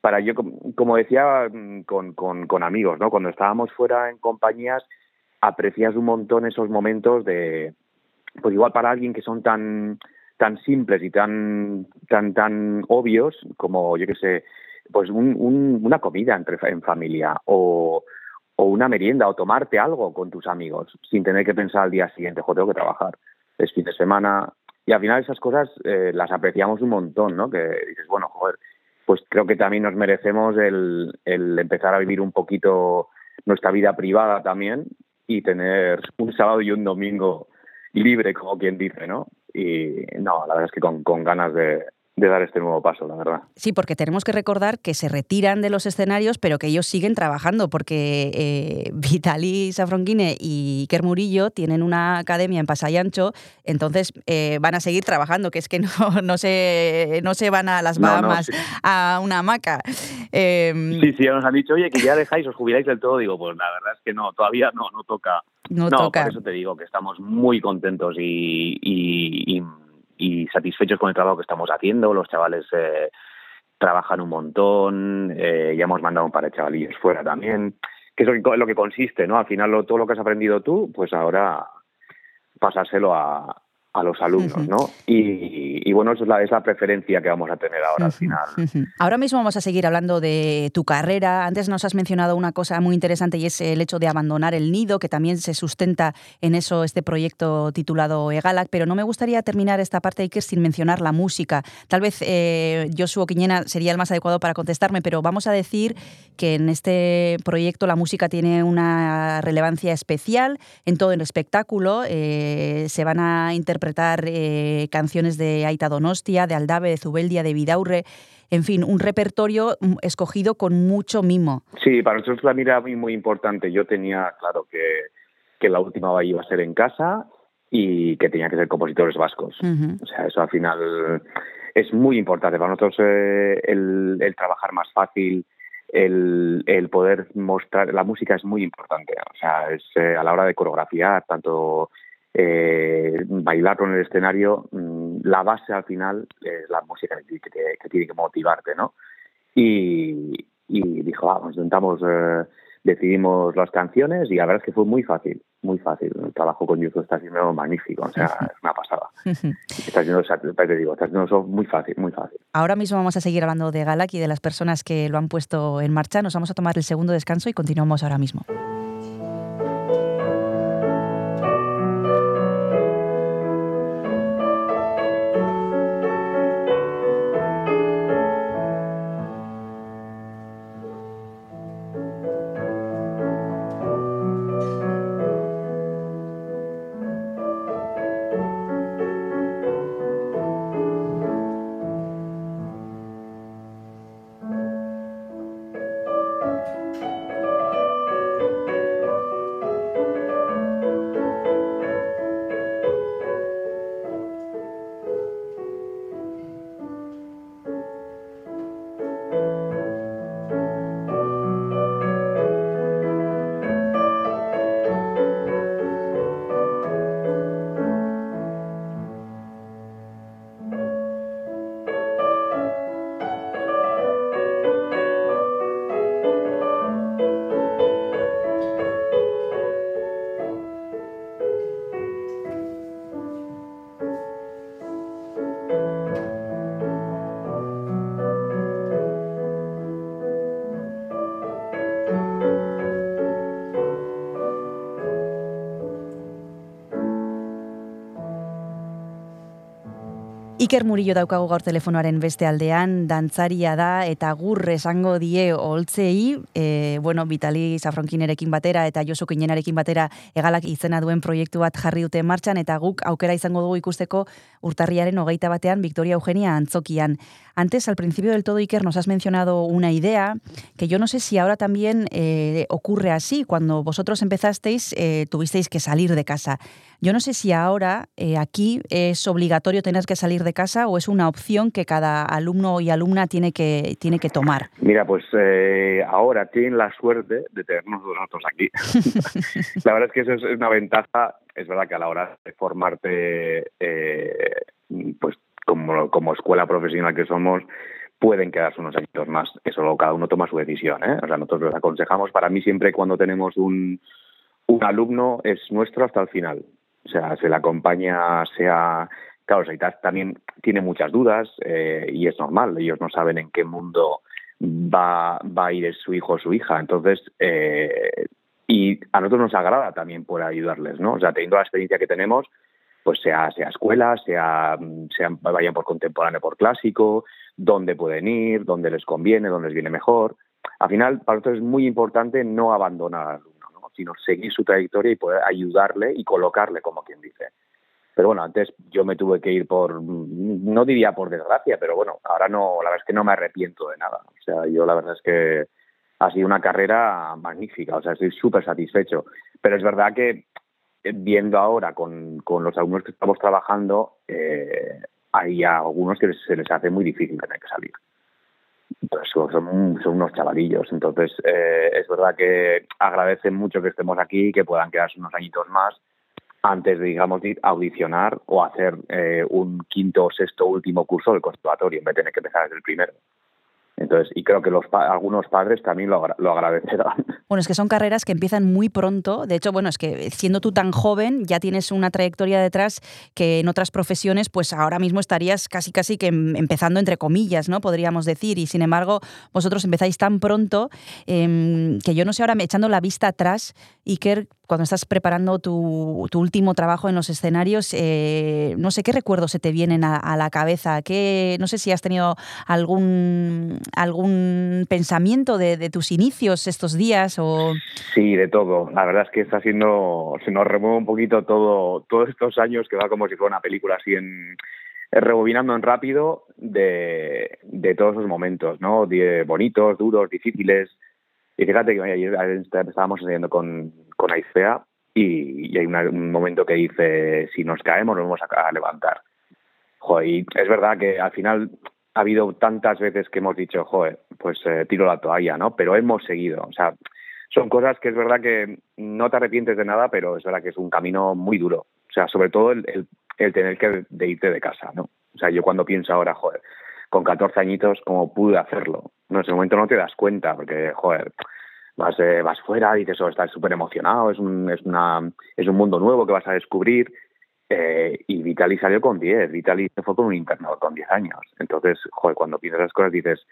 S12: para yo, com- como decía mm, con, con, amigos, ¿no? Cuando estábamos fuera en compañías, aprecias un montón esos momentos de, pues igual para alguien que son tan tan simples y tan tan tan obvios como yo que sé pues un, un- una comida entre en familia o, o una merienda o tomarte algo con tus amigos sin tener que pensar al día siguiente jo tengo que trabajar es fin de semana y al final esas cosas eh, las apreciamos un montón no que dices bueno joder pues creo que también nos merecemos el, empezar a vivir un poquito nuestra vida privada también y tener un sábado y un domingo libre, como quien dice, ¿no? Y no, la verdad es que con ganas de, de dar este nuevo paso, la verdad.
S2: Sí, porque tenemos que recordar que se retiran de los escenarios, pero que ellos siguen trabajando, porque eh, Vitali Safronquine y Iker Murillo tienen una academia en Pasayancho, entonces eh, van a seguir trabajando, que es que no, no, se, no se van a las
S12: No, no,
S2: Bahamas
S12: sí.
S2: a una hamaca. Eh,
S12: Sí, sí, ya nos han dicho, oye, que ya dejáis, os jubiláis del todo. Digo, pues la verdad es que no, todavía no, no toca.
S2: No toca.
S12: por eso te digo que estamos muy contentos y, y, y- y satisfechos con el trabajo que estamos haciendo. Los chavales eh, trabajan un montón, eh, ya hemos mandado un par de chavalillos fuera también, que es lo que, lo que consiste, ¿no? Al final lo- todo lo que has aprendido tú, pues ahora pasárselo a, a los alumnos, ¿no? Y, y bueno, eso es la, es la preferencia que vamos a tener ahora al final.
S2: Ujú. Ahora mismo vamos a seguir hablando de tu carrera. Antes nos has mencionado una cosa muy interesante y es el hecho de abandonar el nido, que también se sustenta en eso este proyecto titulado Egalac, pero no me gustaría terminar esta parte, Iker, sin mencionar la música. Tal vez eh, Joshua Quiñena sería el más adecuado para contestarme, pero vamos a decir que en este proyecto la música tiene una relevancia especial en todo el espectáculo. Eh, se van a interpretar eh, canciones de Aita Donostia, de Aldave, de Zubeldia, de Vidaurre, en fin, un repertorio mm, escogido con mucho mimo.
S12: Sí, para nosotros la mira muy, muy importante. Yo tenía claro que, que la última iba a ser en casa y que tenía que ser compositores vascos.
S2: Ujú.
S12: O sea, eso al final es muy importante. Para nosotros eh, el, el trabajar más fácil, el, el poder mostrar, la música es muy importante. O sea, es eh, a la hora de coreografiar, tanto eh, bailar con el escenario, mm, la base al final es la música que, te- que tiene que motivarte, ¿no? Y, y dijo, vamos, intentamos, eh, decidimos las canciones y la verdad es que fue muy fácil, muy fácil. El trabajo con YouTube está siendo magnífico, o sea, es una pasada. Está siendo, te digo, está siendo muy fácil, muy fácil.
S2: Ahora mismo vamos a seguir hablando de Galac y de las personas que lo han puesto en marcha. Nos vamos a tomar el segundo descanso y continuamos ahora mismo. Iker Murillo daukagu gaur telefonoaren beste aldean, dantzaria da eta gur esango die holtzei, e, bueno, Vitali Zafronkinerekin batera eta Josu Kinenarekin batera egalak izena duen proiektu bat jarri dute martxan eta guk aukera izango dugu ikusteko urtarriaren hogeita batean Victoria Eugenia Antzokian. Antes, al principio del todo, Iker, nos has mencionado una idea que yo no sé si ahora también eh, ocurre así. Cuando vosotros empezasteis, eh, tuvisteis que salir de casa. Yo no sé si ahora eh, aquí es obligatorio tener que salir de casa o es una opción que cada alumno y alumna tiene que, tiene que tomar.
S12: Mira, pues eh, ahora tienen la suerte de tenernos nosotros aquí. la verdad es que eso es una ventaja. Es verdad que a la hora de formarte, eh, pues como, escuela profesional que somos, pueden quedarse unos añitos más. Eso cada uno toma su decisión. ¿eh? O sea, nosotros les aconsejamos. Para mí siempre cuando tenemos un, un alumno es nuestro hasta el final. O sea, se le acompaña, sea... Claro, Saitas también tiene muchas dudas eh, y es normal. Ellos no saben en qué mundo va, va a ir su hijo o su hija. Entonces, eh, y a nosotros nos agrada también por ayudarles, ¿no? O sea, teniendo la experiencia que tenemos, pues sea, sea escuela, sea, sean, vayan por contemporáneo, por clásico, dónde pueden ir, dónde les conviene, dónde les viene mejor. Al final, para nosotros es muy importante no abandonar al alumno, ¿no? sino seguir su trayectoria y poder ayudarle y colocarle, como quien dice. Pero bueno, antes yo me tuve que ir por, no diría por desgracia, pero bueno, ahora no, la verdad es que no me arrepiento de nada. O sea, yo la verdad es que ha sido una carrera magnífica, o sea, estoy súper satisfecho. Pero es verdad que eh, viendo ahora con, con los alumnos que estamos trabajando, eh, hay algunos que se les hace muy difícil tener que salir. Entonces, son, son unos chavalillos. Entonces, eh, es verdad que agradecen mucho que estemos aquí, que puedan quedarse unos añitos más antes de, digamos, de audicionar o hacer eh, un quinto sexto último curso del conservatorio en vez de tener que empezar desde el primero. Entonces, y creo que los pa- algunos padres también lo, agra- lo agradecerán.
S2: Bueno, es que son carreras que empiezan muy pronto. De hecho, bueno, es que siendo tú tan joven, ya tienes una trayectoria detrás que en otras profesiones, pues ahora mismo estarías casi casi que em- empezando entre comillas, ¿no? Podríamos decir. Y sin embargo, vosotros empezáis tan pronto em, que yo no sé ahora, echando la vista atrás, Iker, cuando estás preparando tu, último trabajo en los escenarios, eh, no sé qué recuerdos se te vienen a, a la cabeza. ¿Qué, no sé si has tenido algún, algún pensamiento de, tus inicios estos días o...
S12: Sí, de todo. La verdad es que está siendo, se nos remueve un poquito todo, todos estos años que va como si fuera una película así en eh, rebobinando en rápido de, de todos esos momentos, ¿no? Bonitos, duros, difíciles. Y fíjate que ayer estábamos enseñando con, con Aicea y, hay un momento que dice, si nos caemos nos vamos a, levantar. Joder, y es verdad que al final ha habido tantas veces que hemos dicho, joder, pues eh, tiro la toalla, ¿no? Pero hemos seguido. O sea, son cosas que es verdad que no te arrepientes de nada, pero es verdad que es un camino muy duro. O sea, sobre todo el, el, tener que irte de casa, ¿no? O sea, yo cuando pienso ahora, joder, con 14 añitos, ¿cómo pude hacerlo? No, en ese momento no te das cuenta, porque, joder, vas, eh, vas fuera, dices, oh, estás súper emocionado, es un, es, una, es un mundo nuevo que vas a descubrir. Eh, y Vitali salió con 10, Vitali se fue con un internado con 10 años. Entonces, joder, cuando piensas esas cosas dices,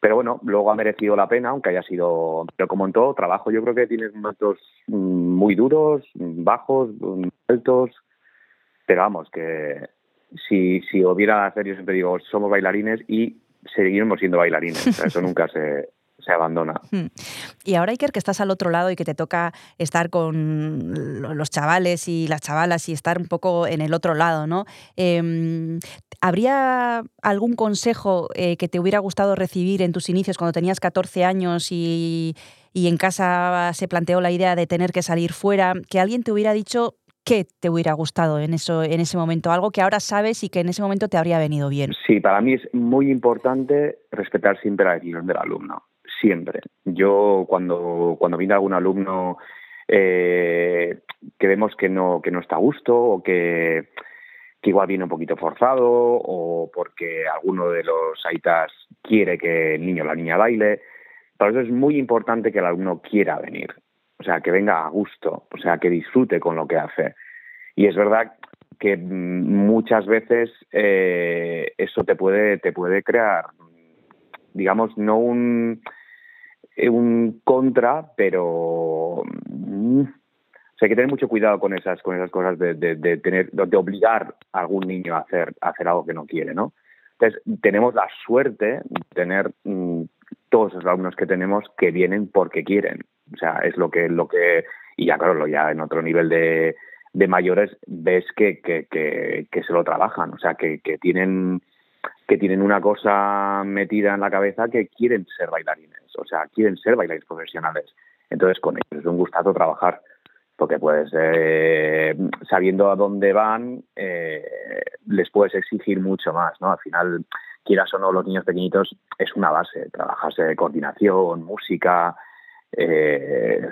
S12: pero bueno, luego ha merecido la pena, aunque haya sido, pero como en todo trabajo, yo creo que tienes momentos mm, muy duros, bajos, mm, altos, pero vamos, que si, si hubiera hacer, yo siempre digo, somos bailarines y seguiremos siendo bailarines, o eso nunca se, se abandona.
S2: Hmm. Y ahora, Iker, que estás al otro lado y que te toca estar con lo- los chavales y las chavalas y estar un poco en el otro lado, ¿no? Eh, ¿Habría algún consejo eh, que te hubiera gustado recibir en tus inicios cuando tenías 14 años y, y en casa se planteó la idea de tener que salir fuera? Que alguien te hubiera dicho qué te hubiera gustado en, eso, en ese momento, algo que ahora sabes y que en ese momento te habría venido bien.
S12: Sí, para mí es muy importante respetar siempre la decisión del alumno, siempre. Yo cuando, cuando viene algún alumno eh, que vemos que no, que no está a gusto o que, que igual viene un poquito forzado o porque alguno de los aitas quiere que el niño o la niña baile, para eso es muy importante que el alumno quiera venir, o sea, que venga a gusto, o sea, que disfrute con lo que hace. Y es verdad que mm, muchas veces eh, eso te puede, te puede crear, digamos, no un, eh, un contra, pero mm, o sea, hay que tener mucho cuidado con esas, con esas cosas de, de, de tener, de obligar a algún niño a hacer, a hacer algo que no quiere, ¿no? Entonces, tenemos la suerte de tener mm, todos los alumnos que tenemos que vienen porque quieren. O sea, es lo que, lo que, y ya claro, ya en otro nivel de, de mayores ves que, que, que, se lo trabajan, o sea, que, que tienen que tienen una cosa metida en la cabeza que quieren ser bailarines, o sea, quieren ser bailarines profesionales. Entonces, con ellos es un gustazo trabajar, porque pues eh, sabiendo a dónde van, eh, les puedes exigir mucho más, ¿no? Al final, quieras o no, los niños pequeñitos es una base, trabajas de coordinación, música, eh,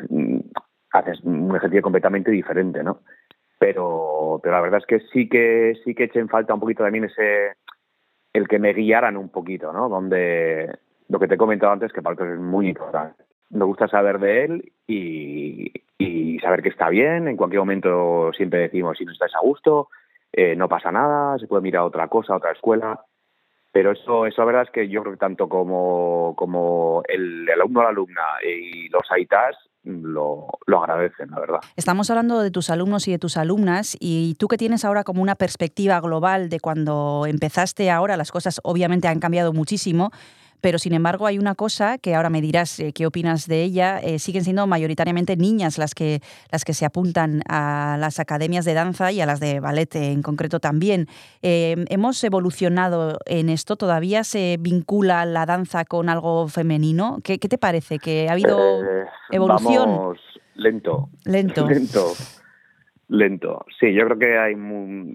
S12: haces un ejercicio completamente diferente, ¿no? Pero, pero la verdad es que sí que sí que echen falta un poquito también ese el que me guiaran un poquito, ¿no? Donde lo que te he comentado antes que para es muy importante. Me gusta saber de él y, y saber que está bien. En cualquier momento siempre decimos si no estás a gusto, eh, no pasa nada, se puede mirar otra cosa, otra escuela. Pero eso, eso la verdad es que yo creo que tanto como, como el, el alumno la alumna y los AITAS lo, lo agradecen, la verdad.
S2: Estamos hablando de tus alumnos y de tus alumnas y tú que tienes ahora como una perspectiva global de cuando empezaste ahora, las cosas obviamente han cambiado muchísimo, pero sin embargo hay una cosa que ahora me dirás eh, qué opinas de ella, eh, siguen siendo mayoritariamente niñas las que, las que se apuntan a las academias de danza y a las de ballet en concreto también. Eh, ¿Hemos evolucionado en esto? ¿Todavía se vincula la danza con algo femenino? ¿Qué, qué te parece? ¿Que ha habido
S12: Eh,
S2: evolución?
S12: Vamos lento.
S2: Lento.
S12: Lento. Lento. Sí, yo creo que hay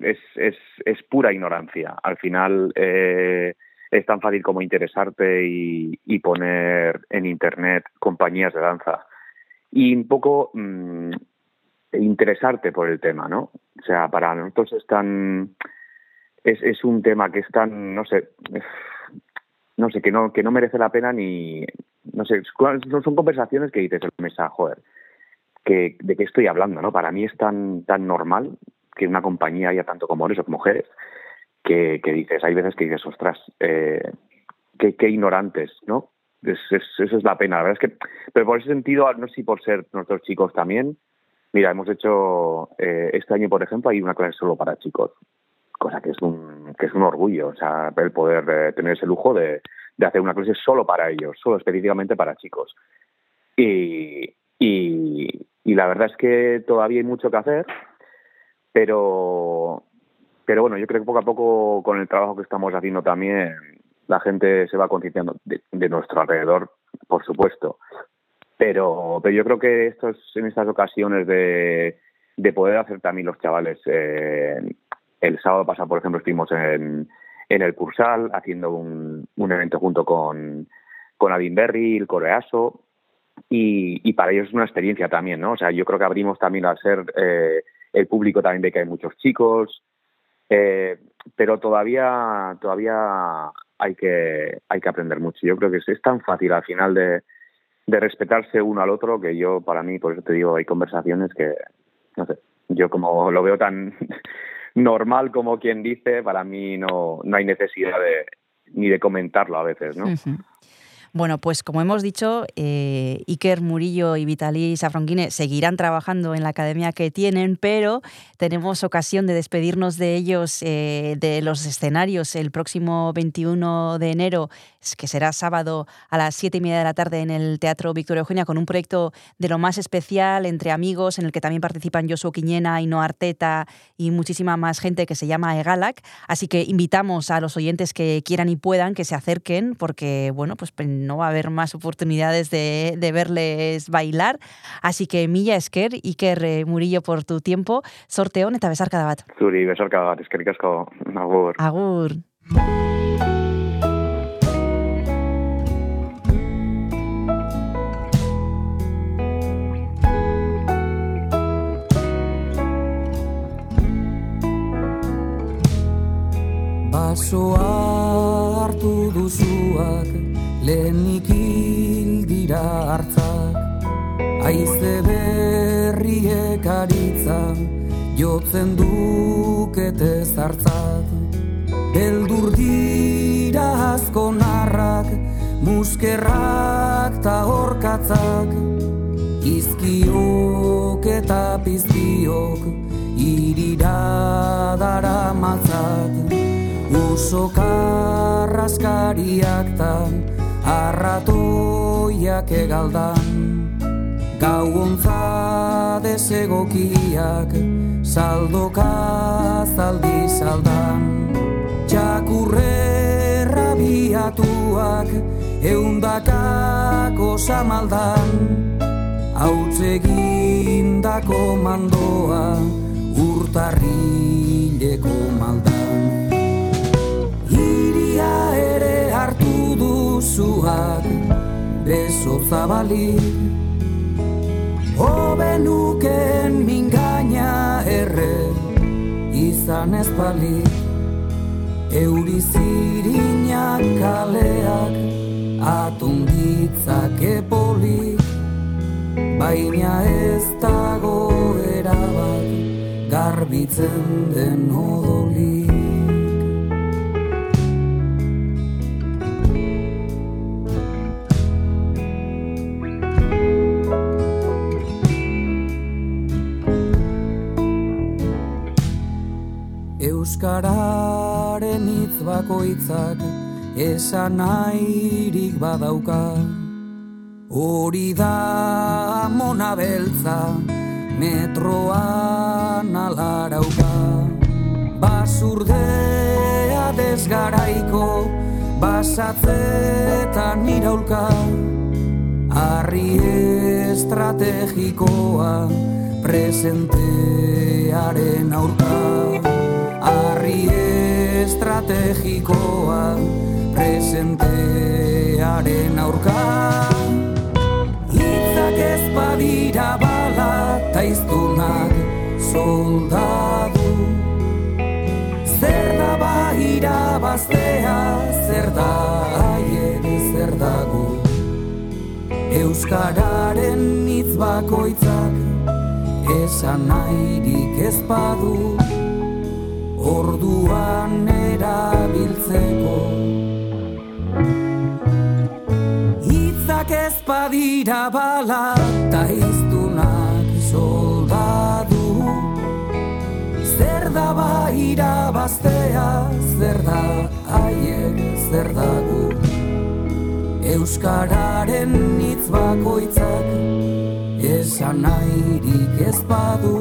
S12: es, es, es pura ignorancia. Al final eh, es tan fácil como interesarte y, poner en internet compañías de danza y un poco mm, interesarte por el tema, ¿no? O sea, para nosotros es tan es, un tema que es tan, no sé, no sé, que no, que no merece la pena ni, no sé, son, conversaciones que dices en la mesa, joder, que, de qué estoy hablando, ¿no? Para mí es tan, tan normal que una compañía haya tanto como hombres o mujeres, que, dices, hay veces que dices, ostras, eh, qué, ignorantes, ¿no? Es, es, eso es la pena, la verdad es que, pero por ese sentido, no sé si por ser nuestros chicos también, mira, hemos hecho, eh, este año, por ejemplo, hay una clase solo para chicos, cosa que es un, que es un orgullo, o sea, el poder eh, tener ese lujo de, de hacer una clase solo para ellos, solo específicamente para chicos. Y, y la verdad es que todavía hay mucho que hacer, pero, pero bueno, yo creo que poco a poco con el trabajo que estamos haciendo también la gente se va concienciando de, de nuestro alrededor, por supuesto. Pero, pero yo creo que estos, en estas ocasiones de, de poder hacer también los chavales, eh, el sábado pasado, por ejemplo, estuvimos en, en el Cursal haciendo un, un evento junto con, con Adin Berry, el Coreaso, y, para ellos es una experiencia también, ¿no? O sea, yo creo que abrimos también al ser eh, el público también ve que hay muchos chicos, eh, pero todavía todavía hay que hay que aprender mucho. Yo creo que es, tan fácil al final de, de respetarse uno al otro que yo para mí por eso te digo hay conversaciones que no sé yo como lo veo tan normal como quien dice para mí no no hay necesidad de ni de comentarlo a veces, ¿no?
S2: Ujú. Bueno, pues como hemos dicho, eh, Iker Murillo y Vitaly Safronquine seguirán trabajando en la academia que tienen, pero tenemos ocasión de despedirnos de ellos eh, de los escenarios el próximo 21 de enero, que será sábado a las 7 y media de la tarde en el Teatro Victoria Eugenia, con un proyecto de lo más especial entre amigos, en el que también participan Josuo Quiñena, Ino Arteta y muchísima más gente que se llama Egalac. Así que invitamos a los oyentes que quieran y puedan que se acerquen, porque bueno, pues no va a haber más oportunidades de, de verles bailar. Así que mila esker, Iker eh, Murillo por tu tiempo, sorteon eta besarkada bat.
S12: Zuri, besarka bat, eskerrik asko, agur.
S2: Agur.
S13: Basoa hartu duzuak lehenik hil dira hartzak Aize berriek aritza jotzen dukete zartzat Beldur dira asko narrak, muskerrak ta horkatzak. Izkiok eta piztiok irira dara matzak. Uso karraskariak tan arratoiak egaldan Gau ontza desegokiak saldoka zaldi saldan Txakurre rabiatuak eundakako samaldan. Hautzegindako mandoa urtarrileko maldan duzuak beso zabalik. Obenuken mingaina erre izan ez balik. Euri zirinak kaleak atunditzak epolik Baina ez dago erabat garbitzen den odolik Euskararen hitz bakoitzak esan nahirik badauka. Hori da mona beltza metroan alarauka. Basurdea desgaraiko basatzetan iraulka Arri estrategikoa presentearen aurka leire estrategikoa presentearen aurka. Itzak ez badira bala ta iztunak soldadu. Zer da bahira baztea, zer da aien zer dago
S14: Euskararen hitz bakoitzak esan nahirik Euskararen hitz bakoitzak esan nahirik ez badu orduan erabiltzeko. Hitzak ez badira bala ta iztunak soldadu. Zer da ba irabaztea, zer da haiek zer dagu Euskararen hitz bakoitzak esan nahirik ez badu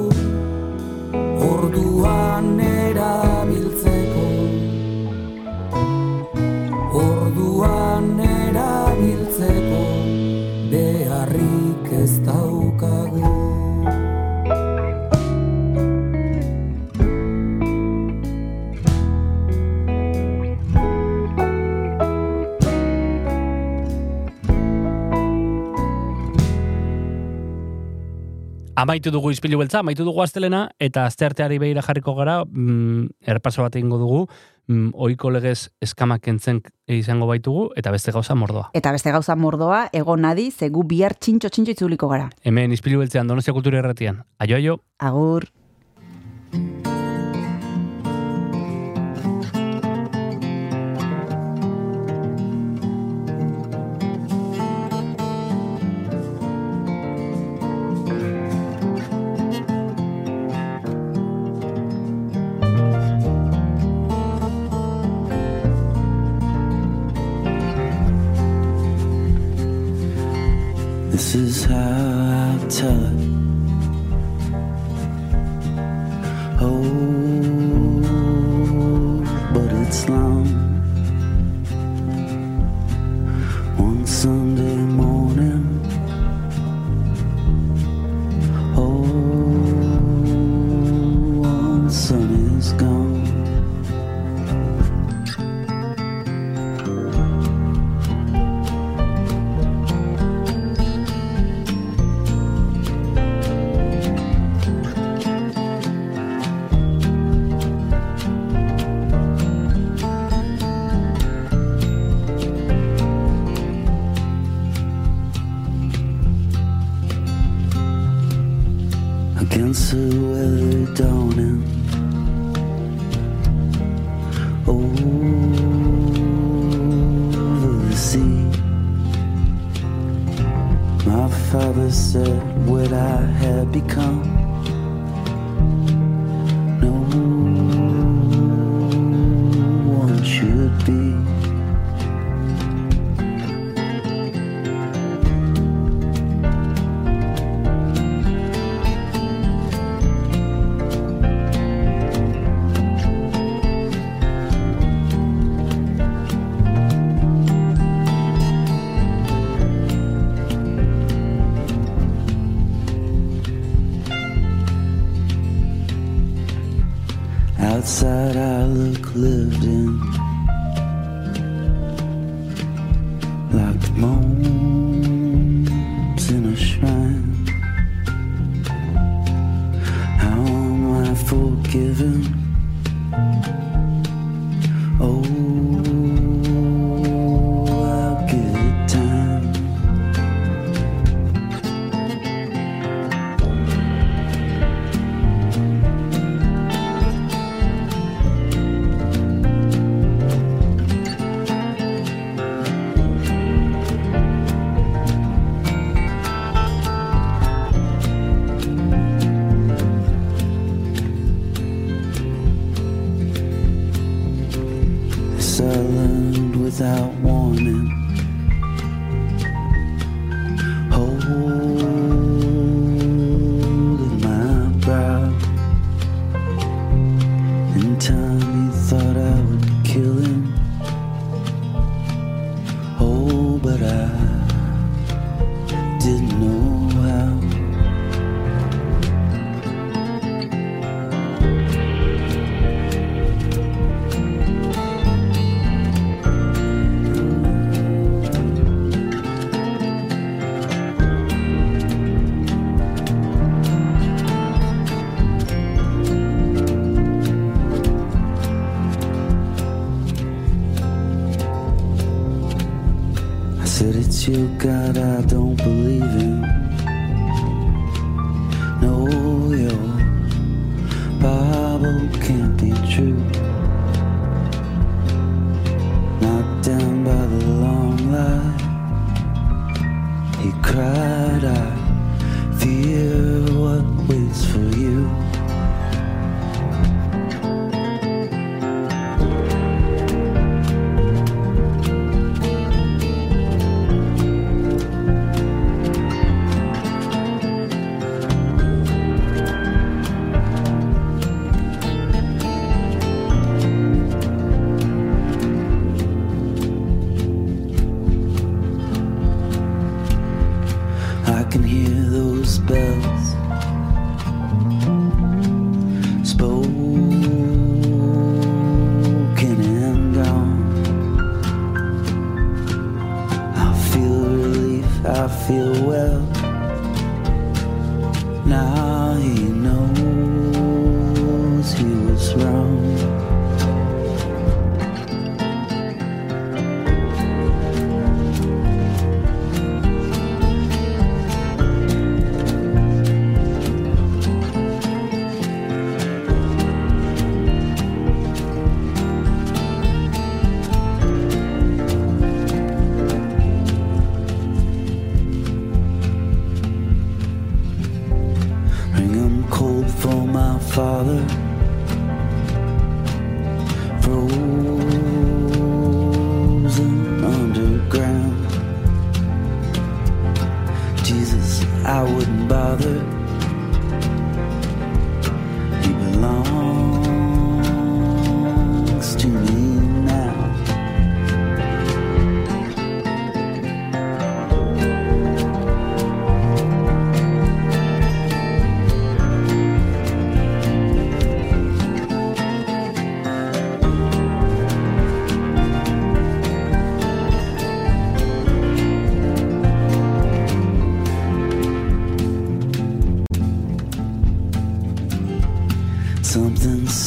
S14: orduan erabiltzeko
S1: Amaitu dugu izpilu beltza, amaitu dugu astelena, eta astearteari behira jarriko gara, mm, errepaso bat egingo dugu, mm, oiko legez eskamak kentzen izango baitugu, eta beste gauza mordoa.
S15: Eta beste gauza mordoa, egon nadi, zegu bihar txintxo txintxo itzuliko gara.
S1: Hemen izpilu beltzean, donostia kultura erratian. Aio, aio.
S15: Agur.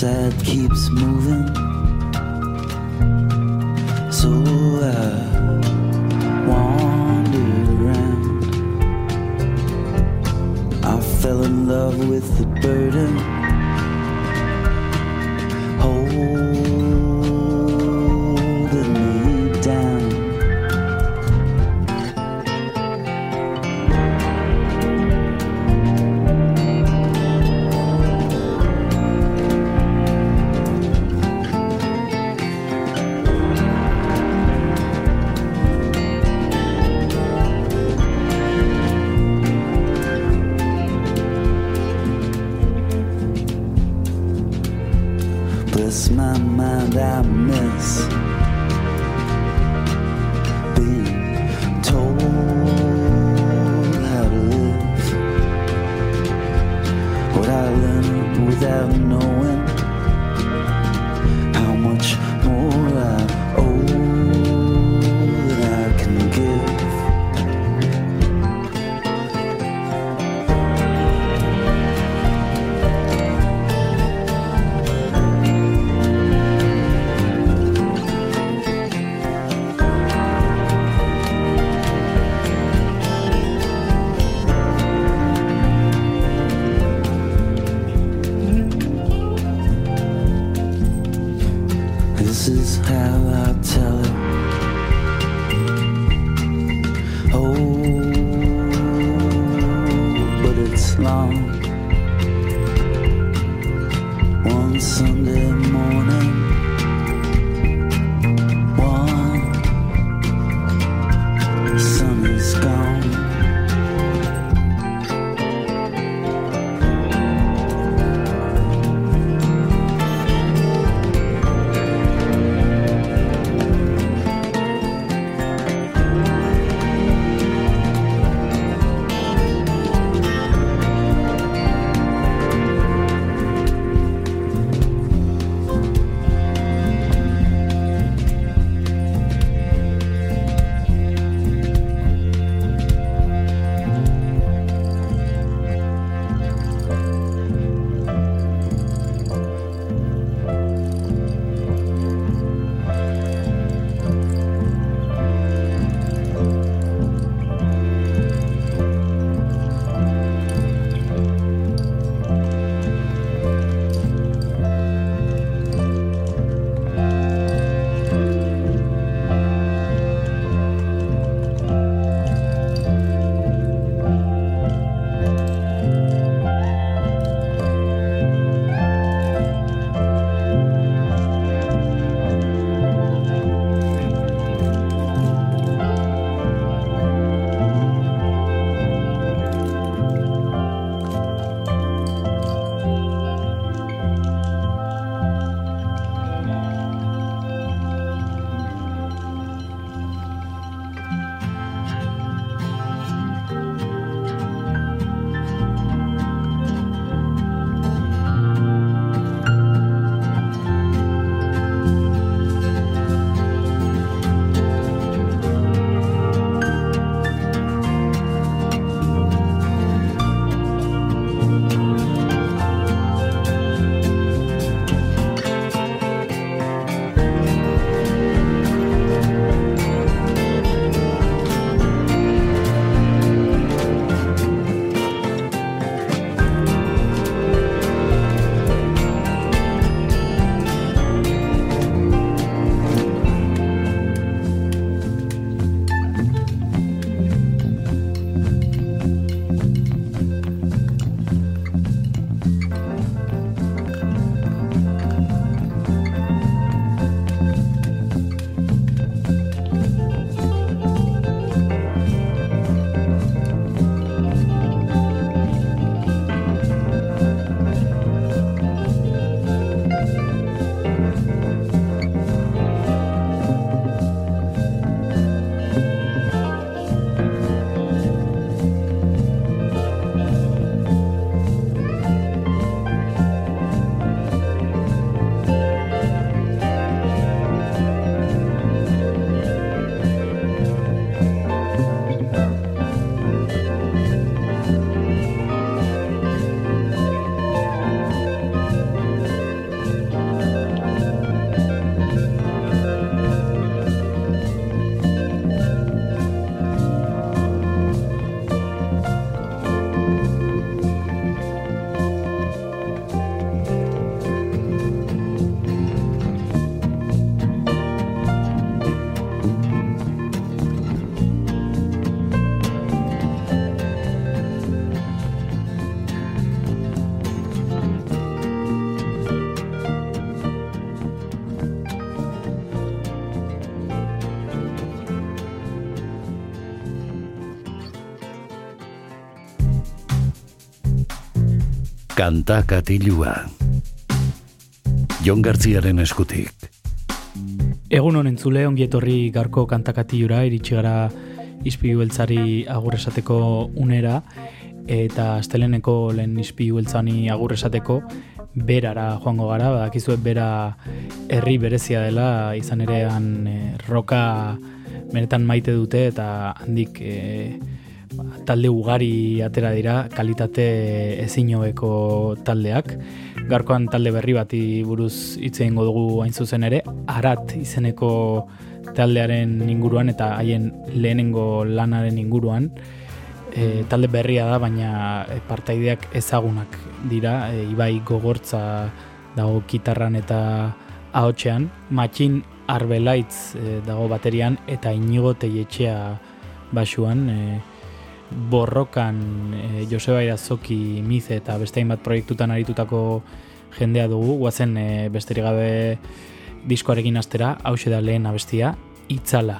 S16: outside
S15: keeps moving. So I wander around. I fell in love with the 上。
S3: Kanta katilua. Jon Gartziaren eskutik.
S4: Egun honen zule, ongi etorri garko kantakatiura, iritsi gara izpilu beltzari agur esateko unera, eta asteleneko lehen izpilu beltzani agur esateko berara joango gara, badakizuet bera herri berezia dela, izan ere han eh, roka benetan maite dute eta handik ba, talde ugari atera dira, kalitate ezinobeko taldeak. Garkoan talde berri bati buruz hitz egingo dugu hain zuzen ere, arat izeneko taldearen inguruan eta haien lehenengo lanaren inguruan. E, talde berria da, baina partaideak ezagunak dira, e, Ibai gogortza dago kitarran eta ahotsean, Matxin Arbelaitz e, dago baterian eta Inigo Teietxea basuan, e, borrokan e, Joseba Irazoki Mize eta beste hainbat proiektutan aritutako jendea dugu, guazen e, besterik gabe diskoarekin astera, hause da lehen abestia, itzala.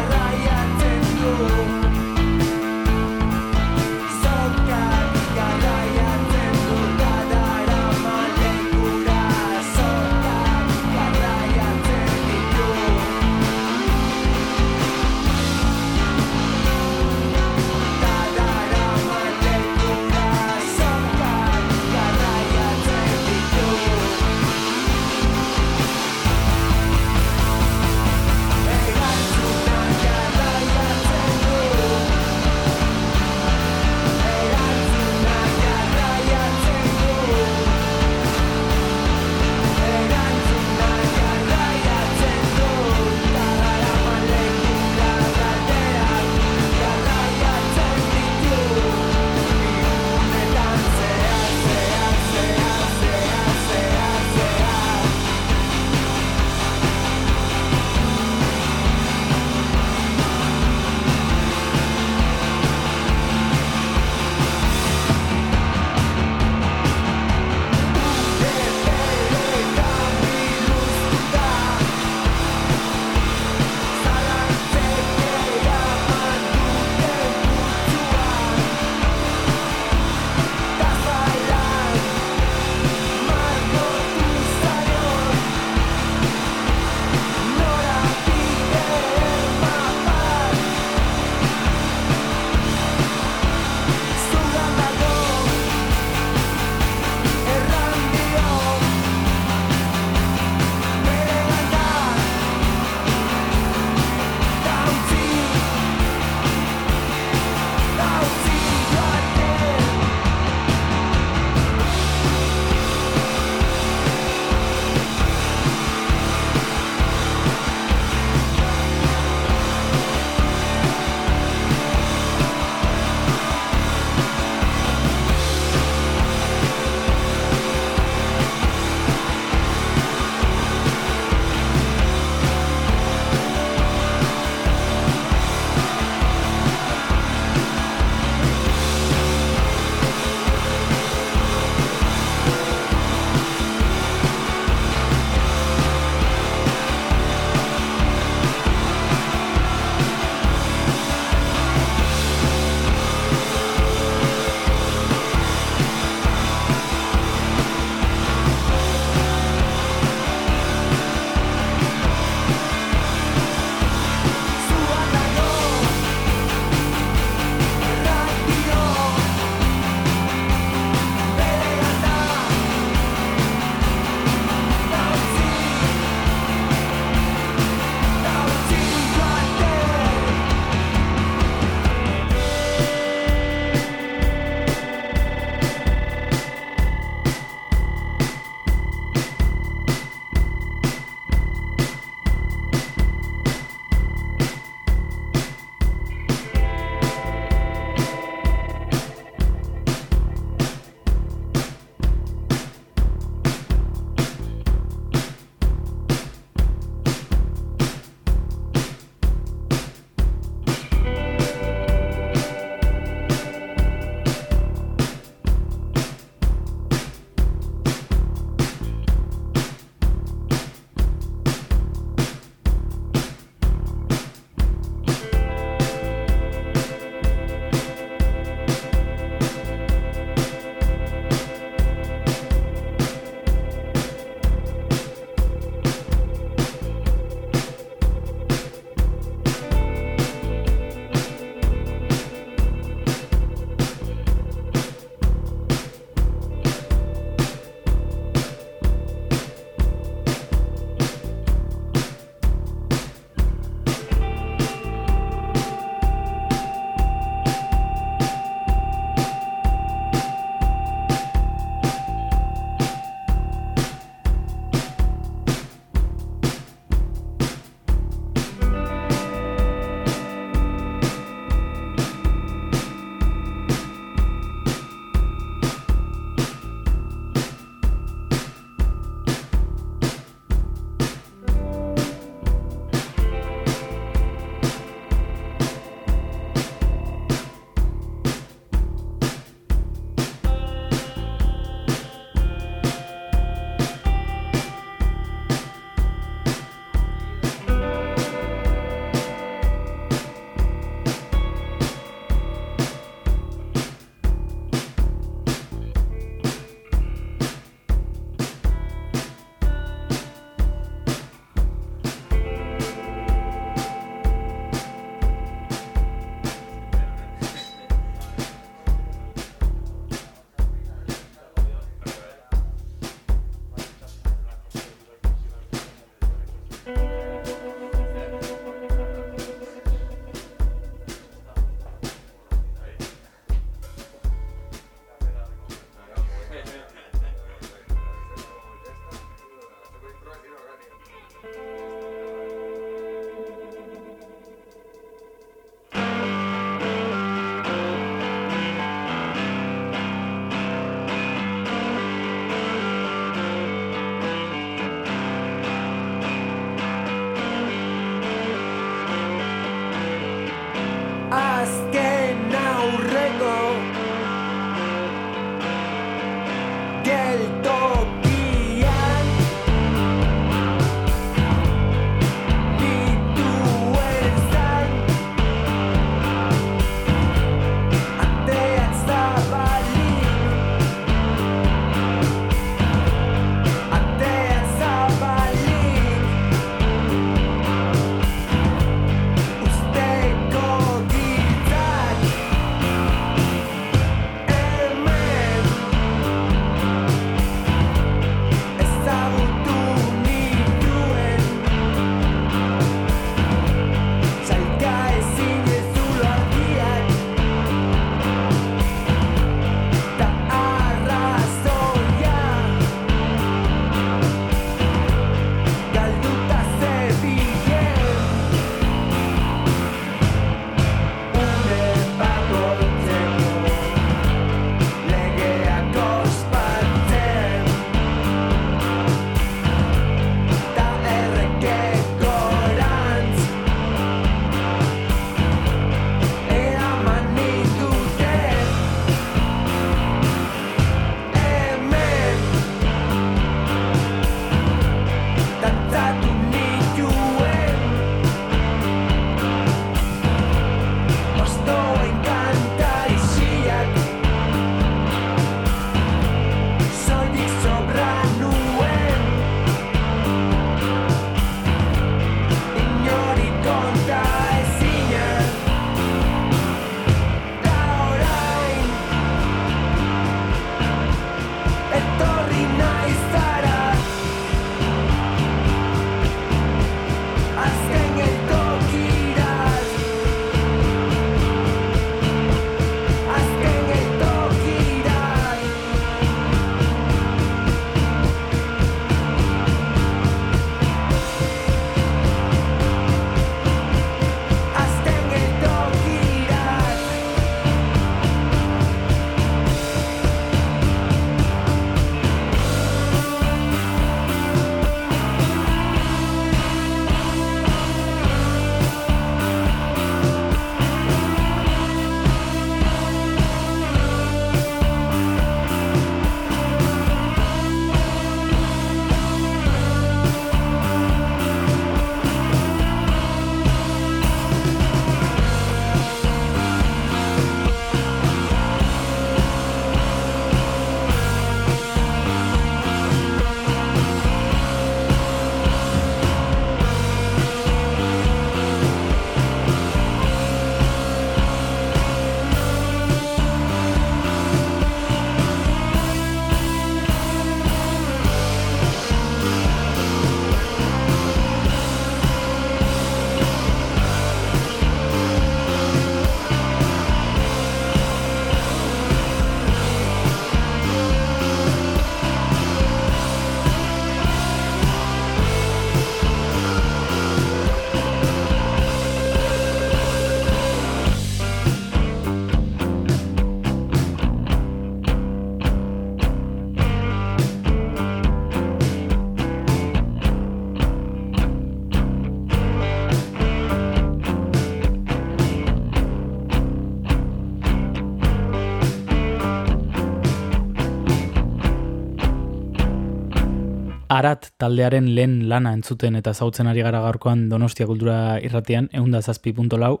S4: Arat taldearen lehen lana entzuten eta zautzen ari gara gaurkoan Donostia Kultura irratian, eunda zazpi punto lau,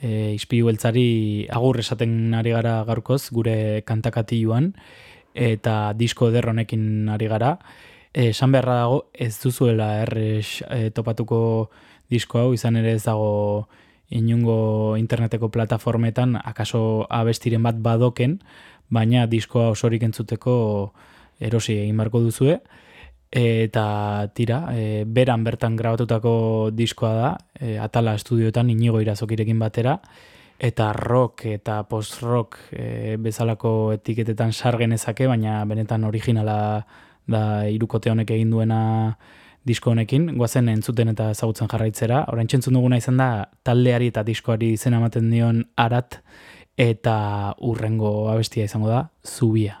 S4: e, izpilu beltzari agur esaten ari gara gaurkoz, gure kantakatioan, eta disko eder honekin ari gara. E, esan beharra dago, ez duzuela errex e, topatuko disko hau, izan ere ez dago inungo interneteko plataformetan, akaso abestiren bat badoken, baina diskoa osorik entzuteko erosi egin barko duzue. Eta tira, e, beran bertan grabatutako diskoa da, e, Atala estudioetan inigo irazokirekin batera, eta rock eta post-rock e, bezalako etiketetan sargenezake, baina benetan originala da irukote honek egin duena disko honekin, guazen entzuten eta ezagutzen jarraitzera. Orain txentzun duguna izan da, taldeari eta diskoari izena ematen dion arat, eta urrengo abestia izango da, zubia.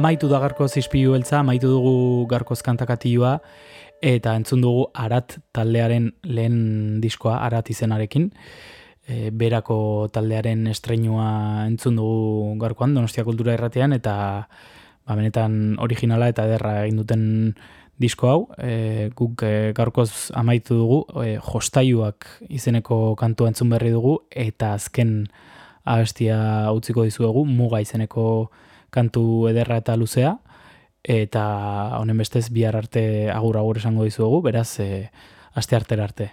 S4: Amaitu da garkoz izpilu beltza, amaitu dugu garkoz kantakatioa, eta entzun dugu arat taldearen lehen diskoa, arat izenarekin. E, berako taldearen estreinua entzun dugu garkoan, Donostia Kultura Irratean, eta ba, benetan originala eta ederra egin duten disko hau. E, guk e, gaurkoz amaitu dugu, e, jostaiuak izeneko kantua entzun berri dugu, eta azken abestia utziko dizuegu, muga izeneko kantu ederra eta luzea, eta honen bestez bihar arte agur agur esango dizuegu, beraz, e, aste artera arte.